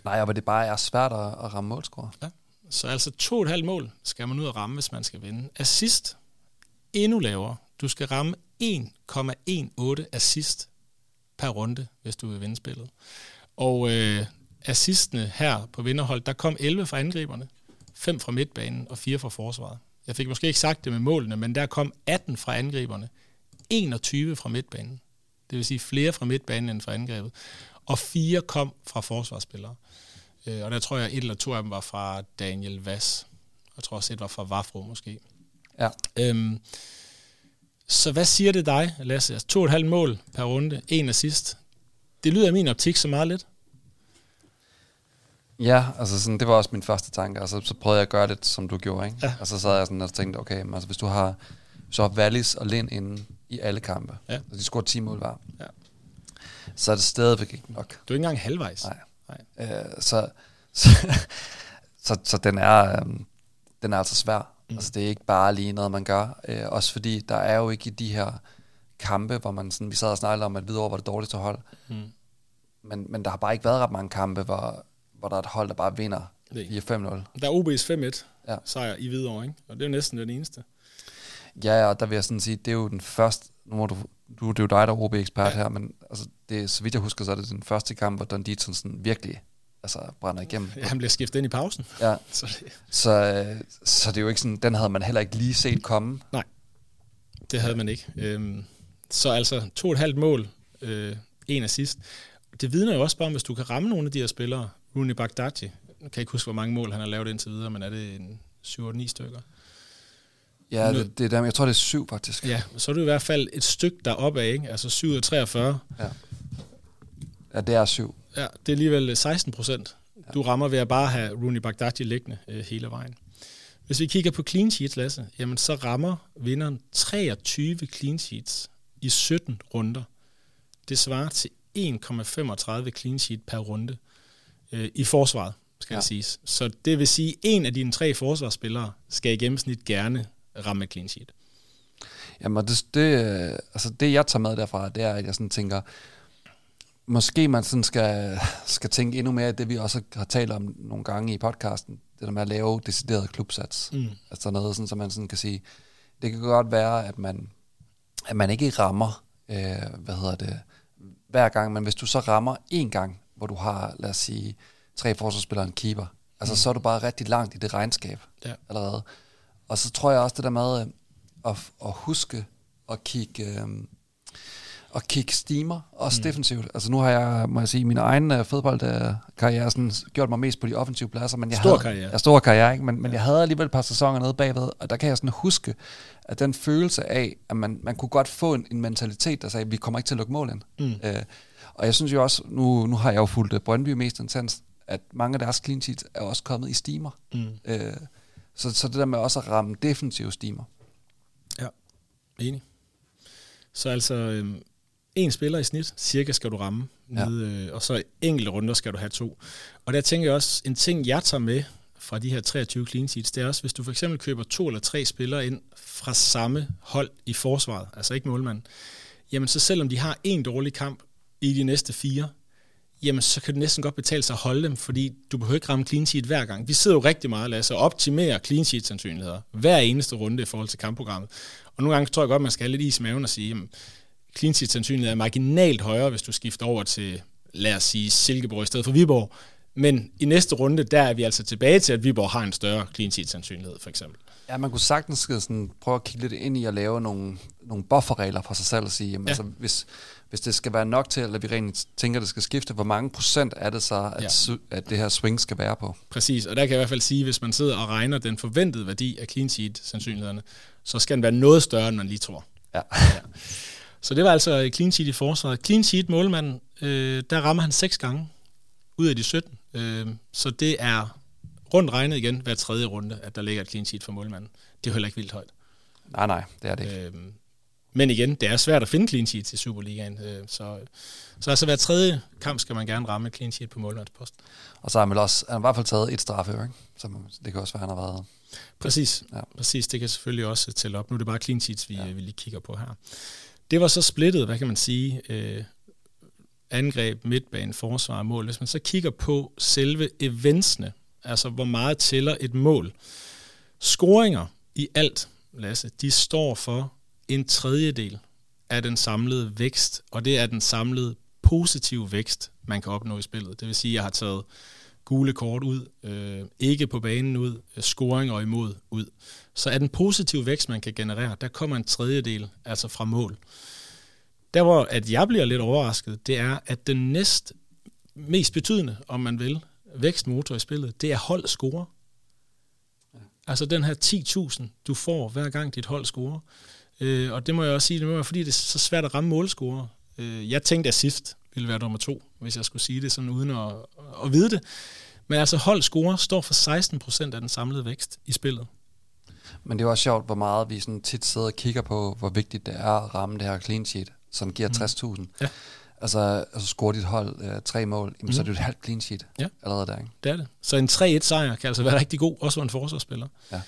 Nej, og det bare er svært at, at ramme målscore. Ja. Så altså to og et halvt mål skal man ud og ramme, hvis man skal vinde. Assist, endnu lavere. Du skal ramme 1,18 assist per runde, hvis du vil vinde spillet. Og øh, assistene her på vinderhold, der kom 11 fra angriberne, 5 fra midtbanen og 4 fra forsvaret. Jeg fik måske ikke sagt det med målene, men der kom 18 fra angriberne, 21 fra midtbanen. Det vil sige flere fra midtbanen end fra angrebet. Og fire kom fra forsvarsspillere. Øh, og der tror jeg, et eller to af dem var fra Daniel Vass. Jeg tror også, et var fra Vafro måske. Ja. Øhm, så hvad siger det dig, Lasse? Altså, to og et halvt mål per runde, en assist. Det lyder i min optik så meget lidt. Ja, altså sådan, det var også min første tanke. Altså, så prøvede jeg at gøre det, som du gjorde. Ikke? Ja. Altså, så sad jeg sådan og tænkte, okay, men altså, hvis du har så har Wallis og Lind inde i alle kampe, Ja. og de scorer 10 mål hver, Ja. så er det stadigvæk ikke nok. Du er ikke engang halvvejs. Nej. Øh, så, <laughs> så, så, så den er øhm, den er altså svær. Mm. Altså det er ikke bare lige noget, man gør. Øh, også fordi der er jo ikke de her kampe, hvor man sådan, vi sad og snakkede om, at Hvidovre var det dårligste hold. Mm. Men, men der har bare ikke været ret mange kampe, hvor, hvor der er et hold, der bare vinder Nej. 4-5-0. Der er OB's 5-1 Ja. sejr i Hvidovre, ikke? Og det er jo næsten den eneste. Ja, og der vil jeg sådan sige, det er jo den første, nu må du, du det er jo dig, der er OB-ekspert Ja. her, men altså, det, så vidt jeg husker, så er det den første kamp, hvor Don Dietzen sådan virkelig altså, brænder igennem. Ja, <laughs> han bliver skiftet ind i pausen. Ja, <laughs> Så det, så, øh, så det er jo ikke sådan, den havde man heller ikke lige set komme. det havde man ikke. Øhm, så altså to og et halvt mål, øh, en assist. Det vidner jo også bare om, hvis du kan ramme nogle af de her spillere. Rooney Bagdadi, jeg kan ikke huske, hvor mange mål han har lavet indtil videre, men er det en 7-8-9 stykker? Ja, det, det er der, jeg tror, det er syv faktisk. Ja, så er det i hvert fald et stykke deroppe af, ikke? Altså 7 ud af 43. Ja, det er syv. Ja, det er alligevel 16 procent. Du rammer ved at bare have Rooney Bagdadi liggende øh, hele vejen. Hvis vi kigger på clean sheets, Lasse, jamen så rammer vinderen 23 clean sheets i 17 runder. Det svarer til 1,35 clean sheet per runde øh, i forsvaret, skal ja. Ja. det siges. Så det vil sige, at en af dine tre forsvarsspillere skal i gennemsnit gerne ramme et clean sheet. Jamen, og det, det, øh, altså det, jeg tager med derfra, det er, at jeg sådan tænker, måske man sådan skal, skal tænke endnu mere i det, vi også har talt om nogle gange i podcasten, det der med at lave decideret klubsats. Mm. Altså noget, sådan, så man sådan kan sige, det kan godt være, at man, at man ikke rammer, øh, hvad hedder det, hver gang, men hvis du så rammer en gang, hvor du har, lad os sige, tre forsvarsspillere og en keeper, altså Mm. så er du bare rigtig langt i det regnskab Ja. allerede. Og så tror jeg også det der med øh, at, at huske at kigge, øh, at kigge steamer, også Mm. defensivt. Altså nu har jeg, må jeg sige, min egen øh, fodboldkarriere sådan gjort mig mest på de offensive pladser, men jeg Stor havde, karriere. Ja, stor karriere, ikke? Men, men jeg havde alligevel et par sæsoner nede bagved, og der kan jeg sådan huske, at den følelse af, at man, man kunne godt få en, en mentalitet, der sagde, vi kommer ikke til at lukke mål ind. Mm. Øh, og jeg synes jo også, nu, nu har jeg jo fulgt øh, Brøndby mest intens, at mange af deres clean sheets er også kommet i steamer. Mm. Øh, så, så det der med også at ramme defensive steamer. Enig. Så altså øhm, en spiller i snit, cirka skal du ramme, Ja. nede, øh, og så enkelte runder skal du have to. Og der tænker jeg også, en ting jeg tager med fra de her 23 clean sheets, det er også, hvis du for eksempel køber to eller tre spillere ind fra samme hold i forsvaret, altså ikke målmanden, jamen så selvom de har en dårlig kamp i de næste fire, jamen så kan det næsten godt betale sig at holde dem, fordi du behøver ikke ramme clean sheet hver gang. Vi sidder jo rigtig meget, Lasse, og optimerer clean sheet sandsynligheder hver eneste runde i forhold til kampprogrammet. Og nogle gange tror jeg godt, man skal have lidt is i maven og sige, jamen, clean sheet sandsynlighed er marginalt højere, hvis du skifter over til, lad os sige, Silkeborg i stedet for Viborg. Men i næste runde, der er vi altså tilbage til, at Viborg har en større clean sheet sandsynlighed, for eksempel. Ja, man kunne sagtens sådan, prøve at kigge lidt ind i at lave nogle, nogle bufferregler for sig selv og sige, jamen, ja. altså, hvis, hvis det skal være nok til, eller vi rent tænker, at det skal skifte, hvor mange procent er det så, at, ja. at det her swing skal være på? Præcis, og der kan jeg i hvert fald sige, hvis man sidder og regner den forventede værdi af clean sheet sandsynlighederne, så skal den være noget større, end man lige tror. Ja. <laughs> ja. Så det var altså clean sheet i forsvaret. Clean sheet målmanden, øh, der rammer han seks gange ud af de 17. Øh, så det er rundt regnet igen hver tredje runde, at der ligger et clean sheet for målmanden. Det er heller ikke vildt højt. Nej, nej, det er det ikke. Øh, men igen, det er svært at finde clean sheets i Superligaen. Øh, så, så altså hver tredje kamp skal man gerne ramme et clean sheet på målmandspost. Og så har man også han har i hvert fald taget et straffe, ikke? Så det kan også være, han har været... Præcis, ja. præcis. Det kan selvfølgelig også tælle op. Nu er det bare clean sheets, vi, ja. vi lige kigger på her. Det var så splittet, hvad kan man sige, øh, angreb, midtbane, forsvar og mål. Hvis man så kigger på selve eventsene, altså hvor meget tæller et mål. Scoringer i alt, Lasse, de står for en tredjedel af den samlede vækst, og det er den samlede positive vækst, man kan opnå i spillet. Det vil sige, at jeg har taget gule kort ud, øh, ikke på banen ud, øh, scoringer imod ud. Så er den positive vækst, man kan generere, der kommer en tredjedel, altså fra mål. Der hvor at jeg bliver lidt overrasket, det er, at den næst mest betydende, om man vil, vækstmotor i spillet, det er hold score. Ja. Altså den her 10.000, du får hver gang dit hold scorer. Øh, og det må jeg også sige, det må være, fordi det er så svært at ramme målscorer. Øh, jeg tænkte, at sidst ville være nummer to, hvis jeg skulle sige det sådan uden at, at vide det. Men altså hold score står for 16 procent af den samlede vækst i spillet. Men det er også sjovt, hvor meget vi sådan tit sidder og kigger på, hvor vigtigt det er at ramme det her clean sheet, som giver mm. 60.000. Ja. Altså, altså score dit hold øh, tre mål, jamen, mm. så er det jo et halvt clean sheet ja. allerede der. Ikke? Det er det. Så en 3-1 sejr kan altså være rigtig god, også for en forsvarsspiller. Ja.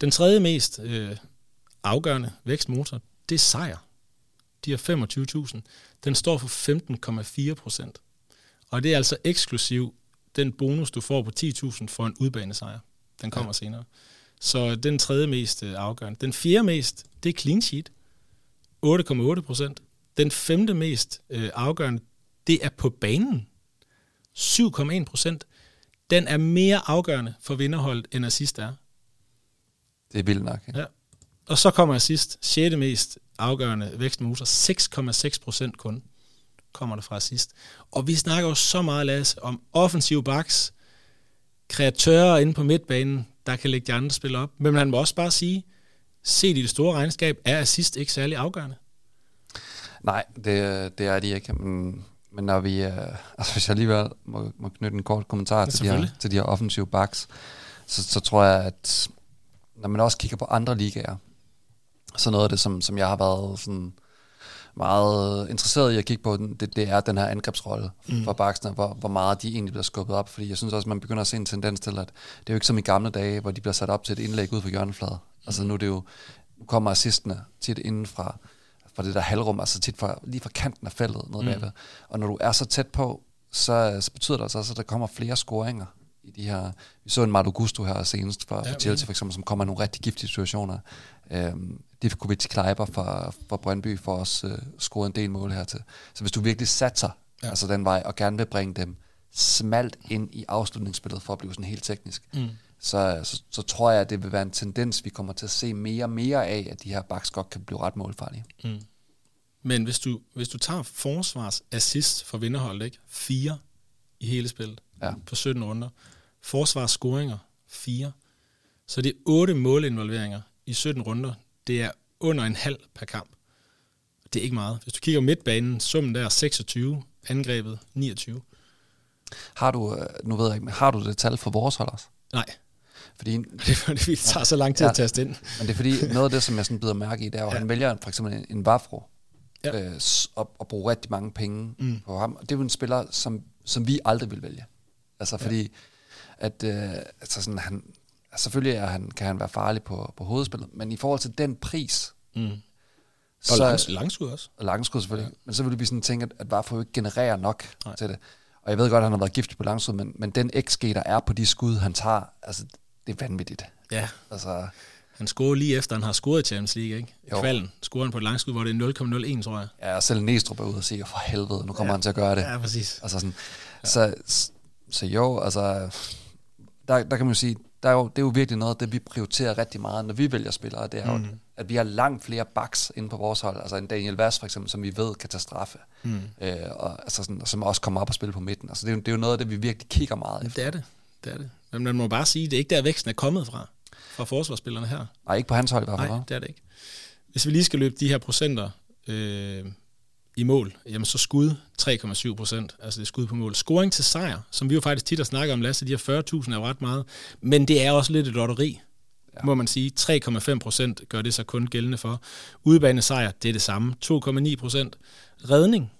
Den tredje mest øh, afgørende vækstmotor, det er sejr. De har 25.000. Den står for 15,4 procent. Og det er altså eksklusiv den bonus, du får på 10.000 for en udbanesejr. Den kommer ja. senere. Så den tredje mest øh, afgørende. Den fjerde mest, det er clean sheet. 8,8 procent. Den femte mest øh, afgørende, det er på banen. 7,1 procent. Den er mere afgørende for vinderholdet, end assist er. Det er vildt nok. Ja. ja. Og så kommer assist, 6. mest afgørende vækstmotor, 6,6 procent kun kommer der fra assist. Og vi snakker jo så meget, Lasse, om offensiv backs, kreatører inde på midtbanen, der kan lægge de andre spil op. Men man må også bare sige, set i det store regnskab, er assist ikke særlig afgørende. Nej, det, det er de ikke. Men, men når vi, uh, <laughs> altså hvis jeg alligevel må, må knytte en kort kommentar ja, til, de her, til de her offensive backs, så, så tror jeg, at når man også kigger på andre ligaer, så noget af det, som, som jeg har været sådan meget interesseret i at kigge på, det, det er den her angrebsrolle mm. for baksene, hvor, hvor meget de egentlig bliver skubbet op. Fordi jeg synes også, man begynder at se en tendens til, at det er jo ikke som i gamle dage, hvor de bliver sat op til et indlæg ud for hjørnefladet. Mm. Altså nu er det jo, nu kommer assistene tit inden fra, fra det der halvrum, altså tit fra, lige fra kanten af feltet ned mm. bagved. Og når du er så tæt på, så, så betyder det altså også, at der kommer flere scoringer i de her... Vi så en Mardo Gusto her senest for, ja, for Chelsea for eksempel, som kommer i nogle rigtig giftige situationer. Øhm, Divkovic Kleiber fra, fra Brøndby for os øh, scoret en del mål her til. Så hvis du virkelig satser ja. altså den vej, og gerne vil bringe dem smalt ind i afslutningsspillet for at blive sådan helt teknisk, mm. Så, så, så tror jeg, at det vil være en tendens, vi kommer til at se mere og mere af, at de her backs godt kan blive ret målfarlige. Mm. Men hvis du, hvis du tager forsvars assist for vinderholdet, ikke? fire i hele spillet ja. på 17 runder, forsvars scoringer, fire, så det er otte målinvolveringer i 17 runder. Det er under en halv per kamp. Det er ikke meget. Hvis du kigger midtbanen, summen der er 26, angrebet 29. Har du, øh, nu ved jeg ikke, har du det tal for vores hold også? Nej. Fordi, <laughs> det er fordi, det tager så lang tid ja, at taste ind. Men det er fordi, noget af det, som jeg sådan bider mærke i, det er, at ja. han vælger for eksempel en, en Vafro, ja. øh, og, og rigtig mange penge mm. på ham. Og det er jo en spiller, som, som vi aldrig vil vælge. Altså fordi, at øh, altså sådan, han, altså selvfølgelig er han, kan han være farlig på, på hovedspillet, men i forhold til den pris, Mm. Og så, langs, langskud også. og langskud selvfølgelig, ja. men så vil vi sådan tænke, at, at Varfo ikke genererer nok Nej. Til det. Og jeg ved godt, at han har været giftig på langskud, men, men den XG, der er på de skud, han tager, altså, det er vanvittigt. Ja. Altså, Han scorer lige efter, han har scoret i Champions League, ikke? I Jo. kvalden scorer han på et langskud, hvor det er 0,01, tror jeg. ja, og selv Næstrup er ude og sige, for helvede, nu kommer ja. han til at gøre det. Ja, præcis. Altså sådan, ja. så, så jo, altså, der, der kan man jo sige, der er jo, det er jo virkelig noget det, vi prioriterer rigtig meget, når vi vælger spillere, det er jo, Mm. at vi har langt flere backs inde på vores hold, altså en Daniel Vass for eksempel, som vi ved kan tage straffe, Mm. øh, og, altså sådan, og som også kommer op og spille på midten. Altså det, er, jo- det er jo noget af det, vi virkelig kigger meget efter. Det er det. Det er det. Men man må bare sige, det er ikke der, væksten er kommet fra, fra forsvarsspillerne her. Nej, ikke på hans hold i hvert fald. Nej, det er det ikke. Hvis vi lige skal løbe de her procenter øh, i mål, jamen så skud 3,7 procent, altså det er skud på mål. Scoring til sejr, som vi jo faktisk tit har snakket om, Lasse, de her 40.000 er jo ret meget, men det er også lidt et lotteri, ja. må man sige. 3,5 procent gør det så kun gældende for. Udebane sejr, det er det samme. 2,9 procent. Redning,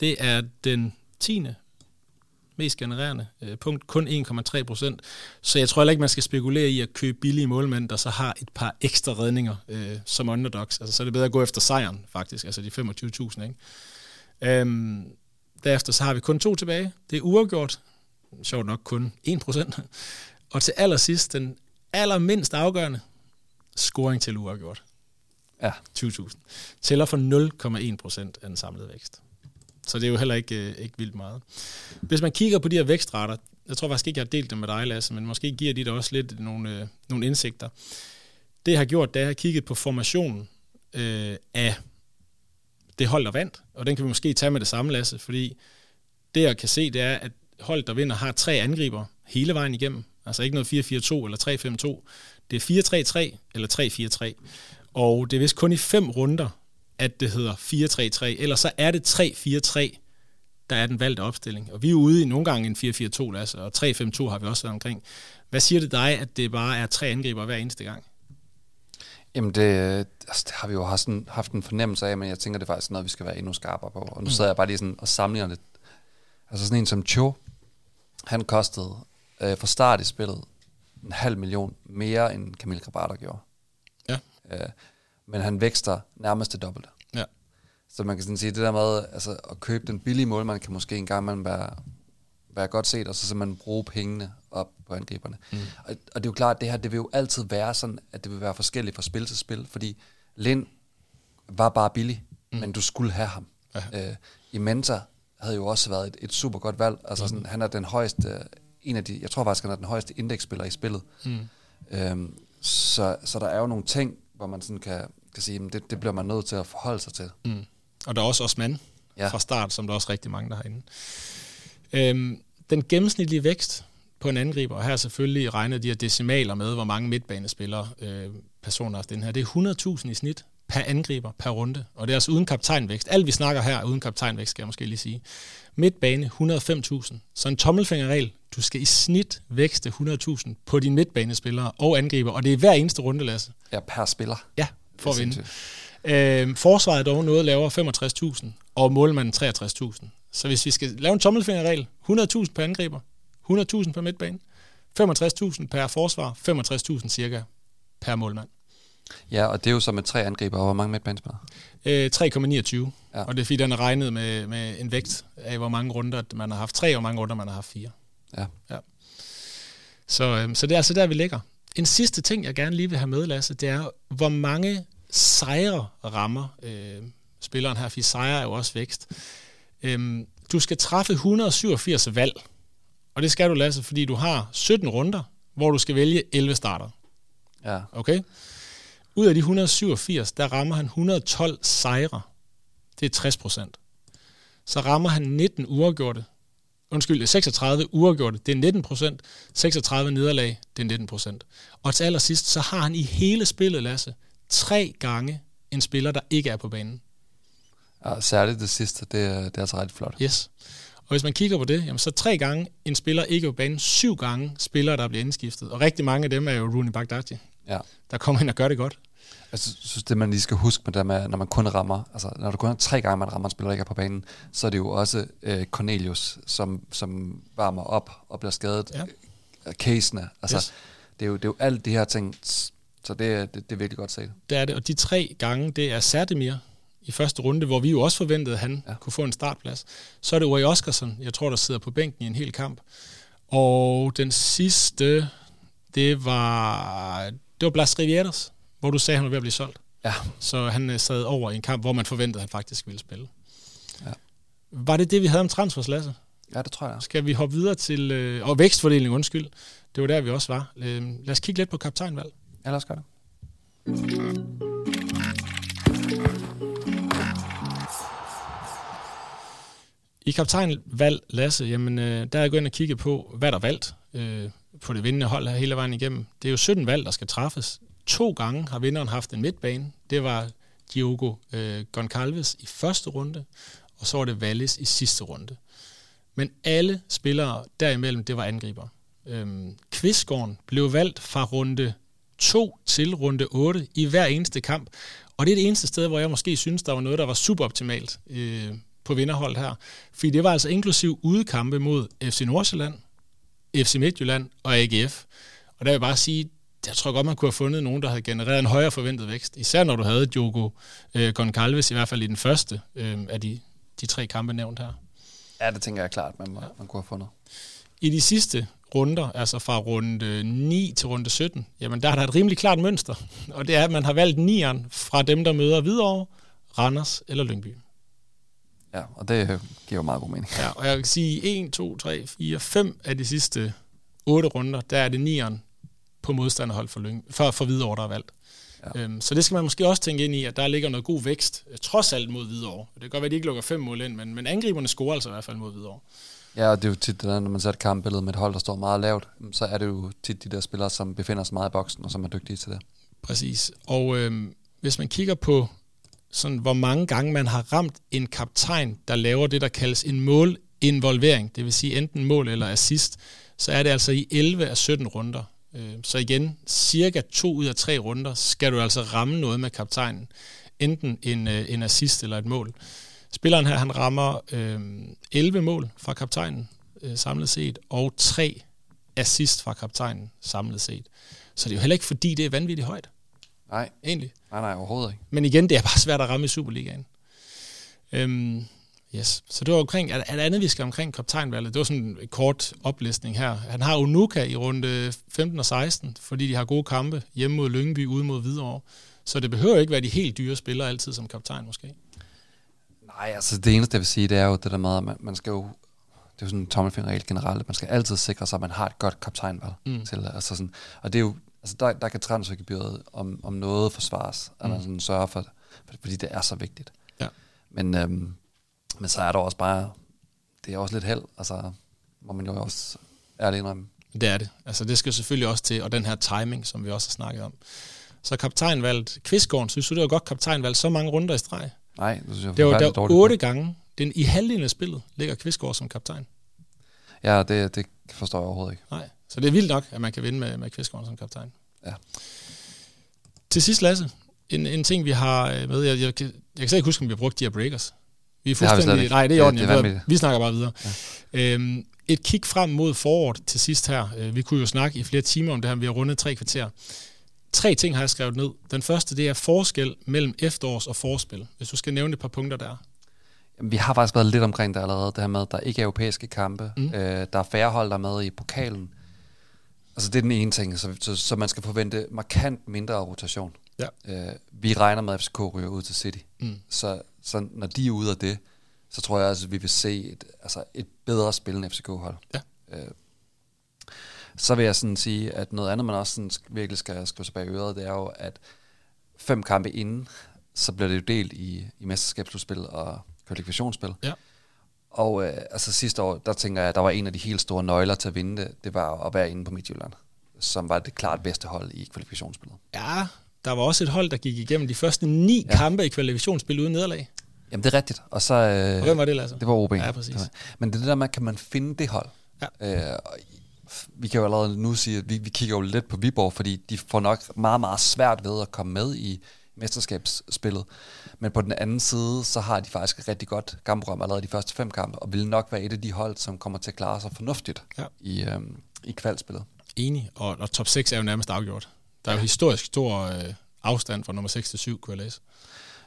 det er den 10 mest genererende øh, punkt, kun 1,3 procent. Så jeg tror heller ikke, man skal spekulere i at købe billige målmænd, der så har et par ekstra redninger øh, som underdogs. Altså, så er det bedre at gå efter sejren, faktisk, altså de 25.000. Ikke? Øhm, derefter så har vi kun to tilbage. Det er uafgjort. Sjovt nok kun 1 procent. Og til allersidst, den allermindst afgørende, scoring til uafgjort. Ja. 20.000. Tæller for 0,1 procent af den samlede vækst. Så det er jo heller ikke, øh, ikke vildt meget. Hvis man kigger på de her vækstrater, jeg tror faktisk ikke, jeg har delt dem med dig, Lasse, men måske giver de dig også lidt nogle, øh, nogle indsigter. Det jeg har gjort, det er, at jeg har kigget på formationen øh, af det hold, der vandt, og den kan vi måske tage med det samme, Lasse, fordi det jeg kan se, det er, at hold, der vinder, har tre angriber hele vejen igennem. Altså ikke noget 4-4-2 eller 3-5-2. Det er 4-3-3 eller 3-4-3. Og det er vist kun i fem runder, at det hedder 4-3-3. Ellers så er det 3-4-3, der er den valgte opstilling. Og vi er ude i nogle gange en 4-4-2, Lasse, og 3-5-2 har vi også været omkring. Hvad siger det dig, at det bare er tre angriber hver eneste gang? Jamen det, altså det har vi jo haft, sådan, haft en fornemmelse af, men jeg tænker, det er faktisk noget, vi skal være endnu skarpere på. Og nu sidder jeg bare lige sådan og sammenligner lidt. Altså sådan en som Cho, han kostede øh, fra start i spillet en halv million mere, end Camille Grabater gjorde. Ja. Øh, men han vækster nærmest det dobbelte. Ja. Så man kan sådan sige, det der med altså, at købe den billige målmand, kan måske en gang imellem være, være godt set, og så simpelthen bruge pengene op på angriberne. Mm. Og, og det er jo klart, at det her, det vil jo altid være sådan, at det vil være forskelligt fra spil til spil, fordi Lind var bare billig, mm. men du skulle have ham. Ja. Øh, Imenta havde jo også været et, et super godt valg. Altså mm. sådan, han er den højeste, en af de, jeg tror faktisk, han er den højeste indeksspiller i spillet. Mm. Øhm, så, så der er jo nogle ting, hvor man sådan kan, kan sige, at det, det bliver man nødt til at forholde sig til. Mm. Og der er også Osman ja. Ja. fra start, som der er også rigtig mange, der har inde. Øhm, den gennemsnitlige vækst på en angriber, og her er selvfølgelig regnet de her decimaler med, hvor mange midtbanespillere øh, personer haft den her, det er 100.000 i snit per angriber per runde, og det er altså uden kaptajnvækst. Alt vi snakker her er uden kaptajnvækst, skal jeg måske lige sige. Midtbane 105.000. Så en tommelfingerregel, du skal i snit vækste 100.000 på dine midtbanespillere og angriber, og det er hver eneste runde, Lasse. Ja, per spiller. Ja, for at vinde. Øh, forsvaret er dog noget lavere, 65.000, og målmanden 63.000. Så hvis vi skal lave en tommelfingerregel, 100.000 per angriber, 100.000 per midtbane, 65.000 per forsvar, 65.000 cirka per målmand. Ja, og det er jo så med tre angriber, og hvor mange midtbanespillere? Øh, 3,29, ja. Og det er fordi, den er regnet med, med en vægt af, hvor mange runder man har haft tre, og hvor mange runder man har haft fire. Ja. ja. Så, øh, så det er altså der, vi ligger. En sidste ting, jeg gerne lige vil have med, Lasse, det er, hvor mange sejre rammer øh, spilleren her, fordi sejre er jo også vækst. Øhm, du skal træffe 187 valg, og det skal du, Lasse, fordi du har 17 runder, hvor du skal vælge 11 starter. Ja. Okay? Ud af de 187, der rammer han 112 sejre. Det er 60 procent. Så rammer han 19 uafgjorte. Undskyld, 36 uafgjorte, det er 19 procent. 36 nederlag, det er 19 procent. Og til allersidst, så har han i hele spillet, Lasse, tre gange en spiller, der ikke er på banen. ja særligt det sidste, det er, det er altså ret flot. Yes. Og hvis man kigger på det, jamen så tre gange en spiller ikke på banen, syv gange spillere, der bliver indskiftet. Og rigtig mange af dem er jo Rooney Bagdadi, Ja. der kommer ind og gør det godt. Altså, Jeg synes, det man lige skal huske med det med, når man kun rammer, altså når du kun har tre gange, man rammer en spiller, ikke er på banen, så er det jo også øh, Cornelius, som, som varmer op og bliver skadet Ja. ja. casene. Altså, Yes. det, er jo, det er jo alt de her ting, så det, er- det, det er virkelig godt set. Det er det, og de tre gange, det er Serdemir i første runde, hvor vi jo også forventede, at han. Ja. kunne få en startplads. Så er det Uri Oskarsson, jeg tror, der sidder på bænken i en hel kamp. Og den sidste, det var, det var Blas Rivieras, hvor du sagde, at han var ved at blive solgt. Ja, Så han øh, sad over i en kamp, hvor man forventede, at han faktisk ville spille. Ja. Var det det, vi havde om transfers, Lasse? ja det tror jeg. Skal vi hoppe videre til... Øh, og vækstfordeling, undskyld. Det var der, vi også var. Øh, lad os kigge lidt på kaptajnvalg. Ja, lad os gøre det. I kaptajnvalg, Lasse, jamen, øh, der er jeg gået ind og kigget på, hvad der er valgt øh, på det vindende hold her hele vejen igennem. Det er jo 17 valg, der skal træffes. To gange har vinderen haft en midtbane. Det var Diogo øh, Goncalves i første runde, og så var det Valles i sidste runde. Men alle spillere derimellem, det var angriber. Øhm, Kvistgården blev valgt fra runde 2 til runde 8 i hver eneste kamp. Og det er det eneste sted, hvor jeg måske synes, der var noget, der var suboptimalt øh, på vinderholdet her. Fordi det var altså inklusiv udekampe mod FC Nordsjælland, FC Midtjylland og AGF. Og der vil jeg bare sige, jeg tror godt, man kunne have fundet nogen, der havde genereret en højere forventet vækst. Især når du havde Diogo øh, Goncalves, i hvert fald i den første øh, af de, de tre kampe nævnt her. Ja, det tænker jeg klart, man, må, man kunne have fundet. I de sidste runder, altså fra runde 9 til runde 17, jamen der er der et rimelig klart mønster. Og det er, at man har valgt nieren fra dem, der møder Hvidovre, Randers eller Lyngby. Ja, og det øh, giver jo meget god mening. Ja, og jeg kan sige 1, 2, 3, 4, 5 af de sidste 8 runder, der er det nieren på modstanderhold for, Lyng, for, for Hvidovre, der er valgt. Ja. Øhm, så det skal man måske også tænke ind i, at der ligger noget god vækst, øh, trods alt mod Hvidovre. Det kan godt være, at de ikke lukker fem mål ind, men, men angriberne scorer altså i hvert fald mod Hvidovre. Ja, og det er jo tit, det der, når man ser et kampbillede med et hold, der står meget lavt, så er det jo tit de der spillere, som befinder sig meget i boksen, og som er dygtige til det. Præcis. Og øhm, hvis man kigger på, sådan, hvor mange gange man har ramt en kaptajn, der laver det, der kaldes en målinvolvering, det vil sige enten mål eller assist, så er det altså i 11 af 17 runder. Øh, Så igen, cirka to ud af tre runder skal du altså ramme noget med kaptajnen. Enten en, øh, en assist eller et mål. Spilleren her, han rammer øh, 11 mål fra kaptajnen øh, samlet set, og tre assist fra kaptajnen samlet set. Så det er jo heller ikke fordi, det er vanvittigt højt, Nej, egentlig. nej, nej, overhovedet ikke. Men igen, det er bare svært at ramme i Superligaen. Øhm, yes. Så det var omkring, er der andet, vi skal omkring kaptajnvalget? Det var sådan en kort oplistning her. Han har Unuka i runde 15 og 16, fordi de har gode kampe hjemme mod Lyngby, ude mod Hvidovre. Så det behøver ikke være de helt dyre spillere altid som kaptajn måske. Nej, altså det eneste, jeg vil sige, det er jo det der med, at man, man skal jo, det er jo sådan en tommelfingerregel generelt, at man skal altid sikre sig, at man har et godt kaptajnvalg Mm. til, altså sådan, og det er jo, altså der, der kan transfergebyret om, om noget forsvares, at man Mm. sådan sørger for, for, fordi det er så vigtigt. Ja. Men, øhm, men så er der også bare, det er også lidt held, altså, må man jo også ærligt indrømme. Det er det. Altså det skal selvfølgelig også til, og den her timing, som vi også har snakket om. Så kaptajnvalget, Kvistgården, synes du, det var godt kaptajnvalg så mange runder i streg? Nej, det synes jeg Det var der dårligt. otte gange. Den, I halvdelen af spillet ligger Kvistgård som kaptajn. Ja, det, det forstår jeg overhovedet ikke. Nej. Så det er vildt nok, at man kan vinde med, med Kvistgården som kaptajn. Ja. Til sidst, Lasse, en, en ting, vi har øh, med, jeg, jeg, kan- jeg kan slet ikke huske, om vi har brugt de her breakers. Vi er Det fuldstændig, ikke. nej, det er i Det- orden. det er vi snakker bare videre. Ja. Øhm, et kig frem mod foråret til sidst her. Øh, Vi kunne jo snakke i flere timer om det her, vi har rundet tre kvarter. Tre ting har jeg skrevet ned. Den første, det er forskel mellem efterårs- og forspil. Hvis du skal nævne et par punkter der. Vi har faktisk været lidt omkring det allerede, det her med, at der ikke er europæiske kampe. Mm. Øh, der er færre hold, der er med i pokalen. Altså det er den ene ting, så, så, så man skal forvente markant mindre rotation. Ja. Øh, vi regner med, at FCK ryger ud til City. Mm. Så, så når de er ude af det, så tror jeg, altså, at vi vil se et, altså et bedre spillende FCK-hold. Ja. Øh, så vil jeg sådan sige, at noget andet, man også sådan virkelig skal skrive sig bag øret, det er jo, at fem kampe inden, så bliver det jo delt i, i mesterskabsslutspil og kvalifikationsspil. Ja. Og øh, altså sidste år, der tænker jeg, at der var en af de helt store nøgler til at vinde det, det var at være inde på Midtjylland, som var det klart bedste hold i kvalifikationsspillet. Ja, der var også et hold, der gik igennem de første ni. Ja. kampe i kvalifikationsspil uden nederlag. Jamen det er rigtigt. Og så... Øh, hvem var det, Lasse? Det var OB. Ja, præcis. Men det er det der med, kan man finde det hold? Ja. Øh, vi kan jo allerede nu sige, at vi, vi kigger jo lidt på Viborg, fordi de får nok meget, meget svært ved at komme med i mesterskabsspillet. Men på den anden side, så har de faktisk et rigtig godt kampprogram allerede de første fem kampe, og vil nok være et af de hold, som kommer til at klare sig fornuftigt Ja. i, øhm, i kvalspillet. Enig, og, og top 6 er jo nærmest afgjort. Der er jo historisk stor øh, afstand fra nummer 6 til 7, kunne jeg læse.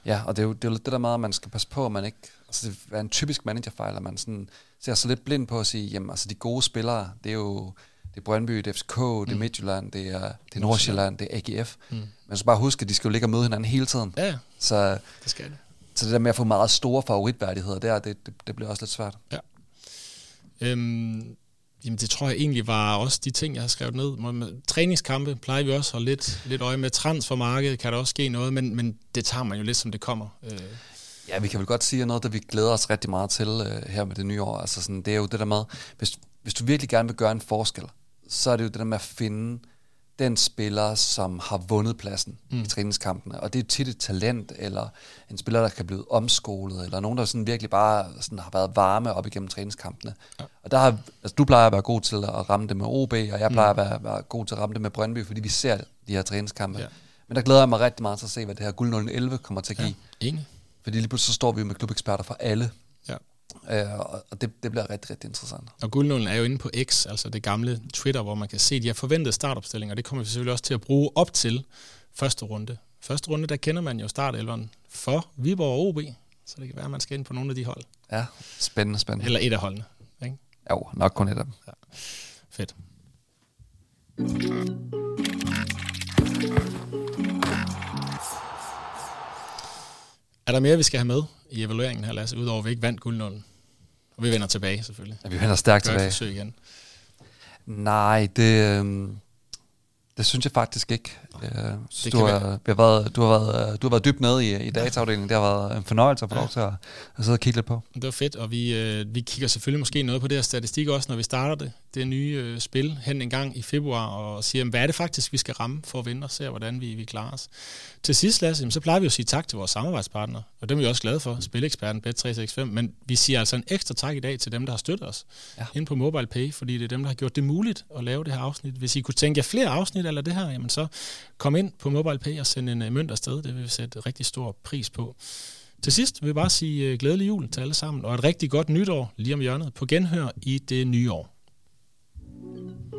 Ja, og det er jo, det er jo lidt det der med, at man skal passe på, at man ikke... Altså, det er en typisk managerfejl, at man sådan ser så lidt blind på at sige, jamen, altså, de gode spillere, det er jo det er Brøndby, det er FCK, det er mm. Midtjylland, det er, det er Nordsjælland, det er AGF. Mm. Men så bare husk, at de skal jo ligge og møde hinanden hele tiden. Ja, så, det skal det. Så det der med at få meget store favoritværdigheder der, det, det, det bliver også lidt svært. Ja. Øhm, Jamen det tror jeg egentlig var også de ting, jeg har skrevet ned. Træningskampe plejer vi også at holde lidt, lidt øje med. Transfermarkedet kan der også ske noget, men, men det tager man jo lidt, som det kommer. Øh. Ja, vi kan vel godt sige noget, der vi glæder os rigtig meget til uh, her med det nye år. Altså sådan, det er jo det der med, hvis, hvis du virkelig gerne vil gøre en forskel, så er det jo det der med at finde den spiller, som har vundet pladsen mm. i træningskampene. Og det er tit et talent, eller en spiller, der kan blive omskolet, eller nogen, der sådan virkelig bare sådan har været varme op igennem træningskampene. Ja. Og der har, altså, du plejer at være god til at ramme det med OB, og jeg plejer mm. at være, være god til at ramme det med Brøndby, fordi vi ser de her træningskampe. Ja. Men der glæder jeg mig rigtig meget til at se, hvad det her guld 011 kommer til at give. Ja, enig. Fordi lige pludselig så står vi med klubeksperter fra alle Øh, og det, det bliver rigtig, rigtig interessant. Og guldnålen er jo inde på X, altså det gamle Twitter, hvor man kan se de her forventede startopstillinger. Det kommer vi selvfølgelig også til at bruge op til første runde. Første runde, der kender man jo startelveren for Viborg og OB, så det kan være, at man skal ind på nogle af de hold. Ja, spændende, spændende. Eller et af holdene. Ikke? Jo, nok kun et af dem. Ja. Fedt. Er der mere, vi skal have med i evalueringen her, Lasse, udover at vi ikke vandt guldnålen? Og vi vender tilbage, selvfølgelig. Ja, vi vender stærkt tilbage. forsøg igen. Nej, det, øh, det synes jeg faktisk ikke. Øh, det du, har, vi har været, du, har været, du har været dybt nede i, i dataafdelingen. Det har været en fornøjelse at få ja. lov til at, at sidde og kigge lidt på. Det var fedt, og vi, øh, vi kigger selvfølgelig måske noget på det her statistik også, når vi starter det, det nye øh, spil hen en gang i februar, og siger, hvad er det faktisk, vi skal ramme for at vinde, og se, hvordan vi, vi klarer os. Til sidst, Lasse, så plejer vi at sige tak til vores samarbejdspartnere, og dem er vi også glade for, Spileksperten Bet365, men vi siger altså en ekstra tak i dag til dem, der har støttet os ja. ind på MobilePay, fordi det er dem, der har gjort det muligt at lave det her afsnit. Hvis I kunne tænke jer flere afsnit eller det her, jamen så kom ind på MobilePay og send en øh, mønt afsted. Det vil vi sætte rigtig stor pris på. Til sidst vil jeg bare sige øh, glædelig jul til alle sammen, og et rigtig godt nytår lige om hjørnet på genhør i det nye år. thank you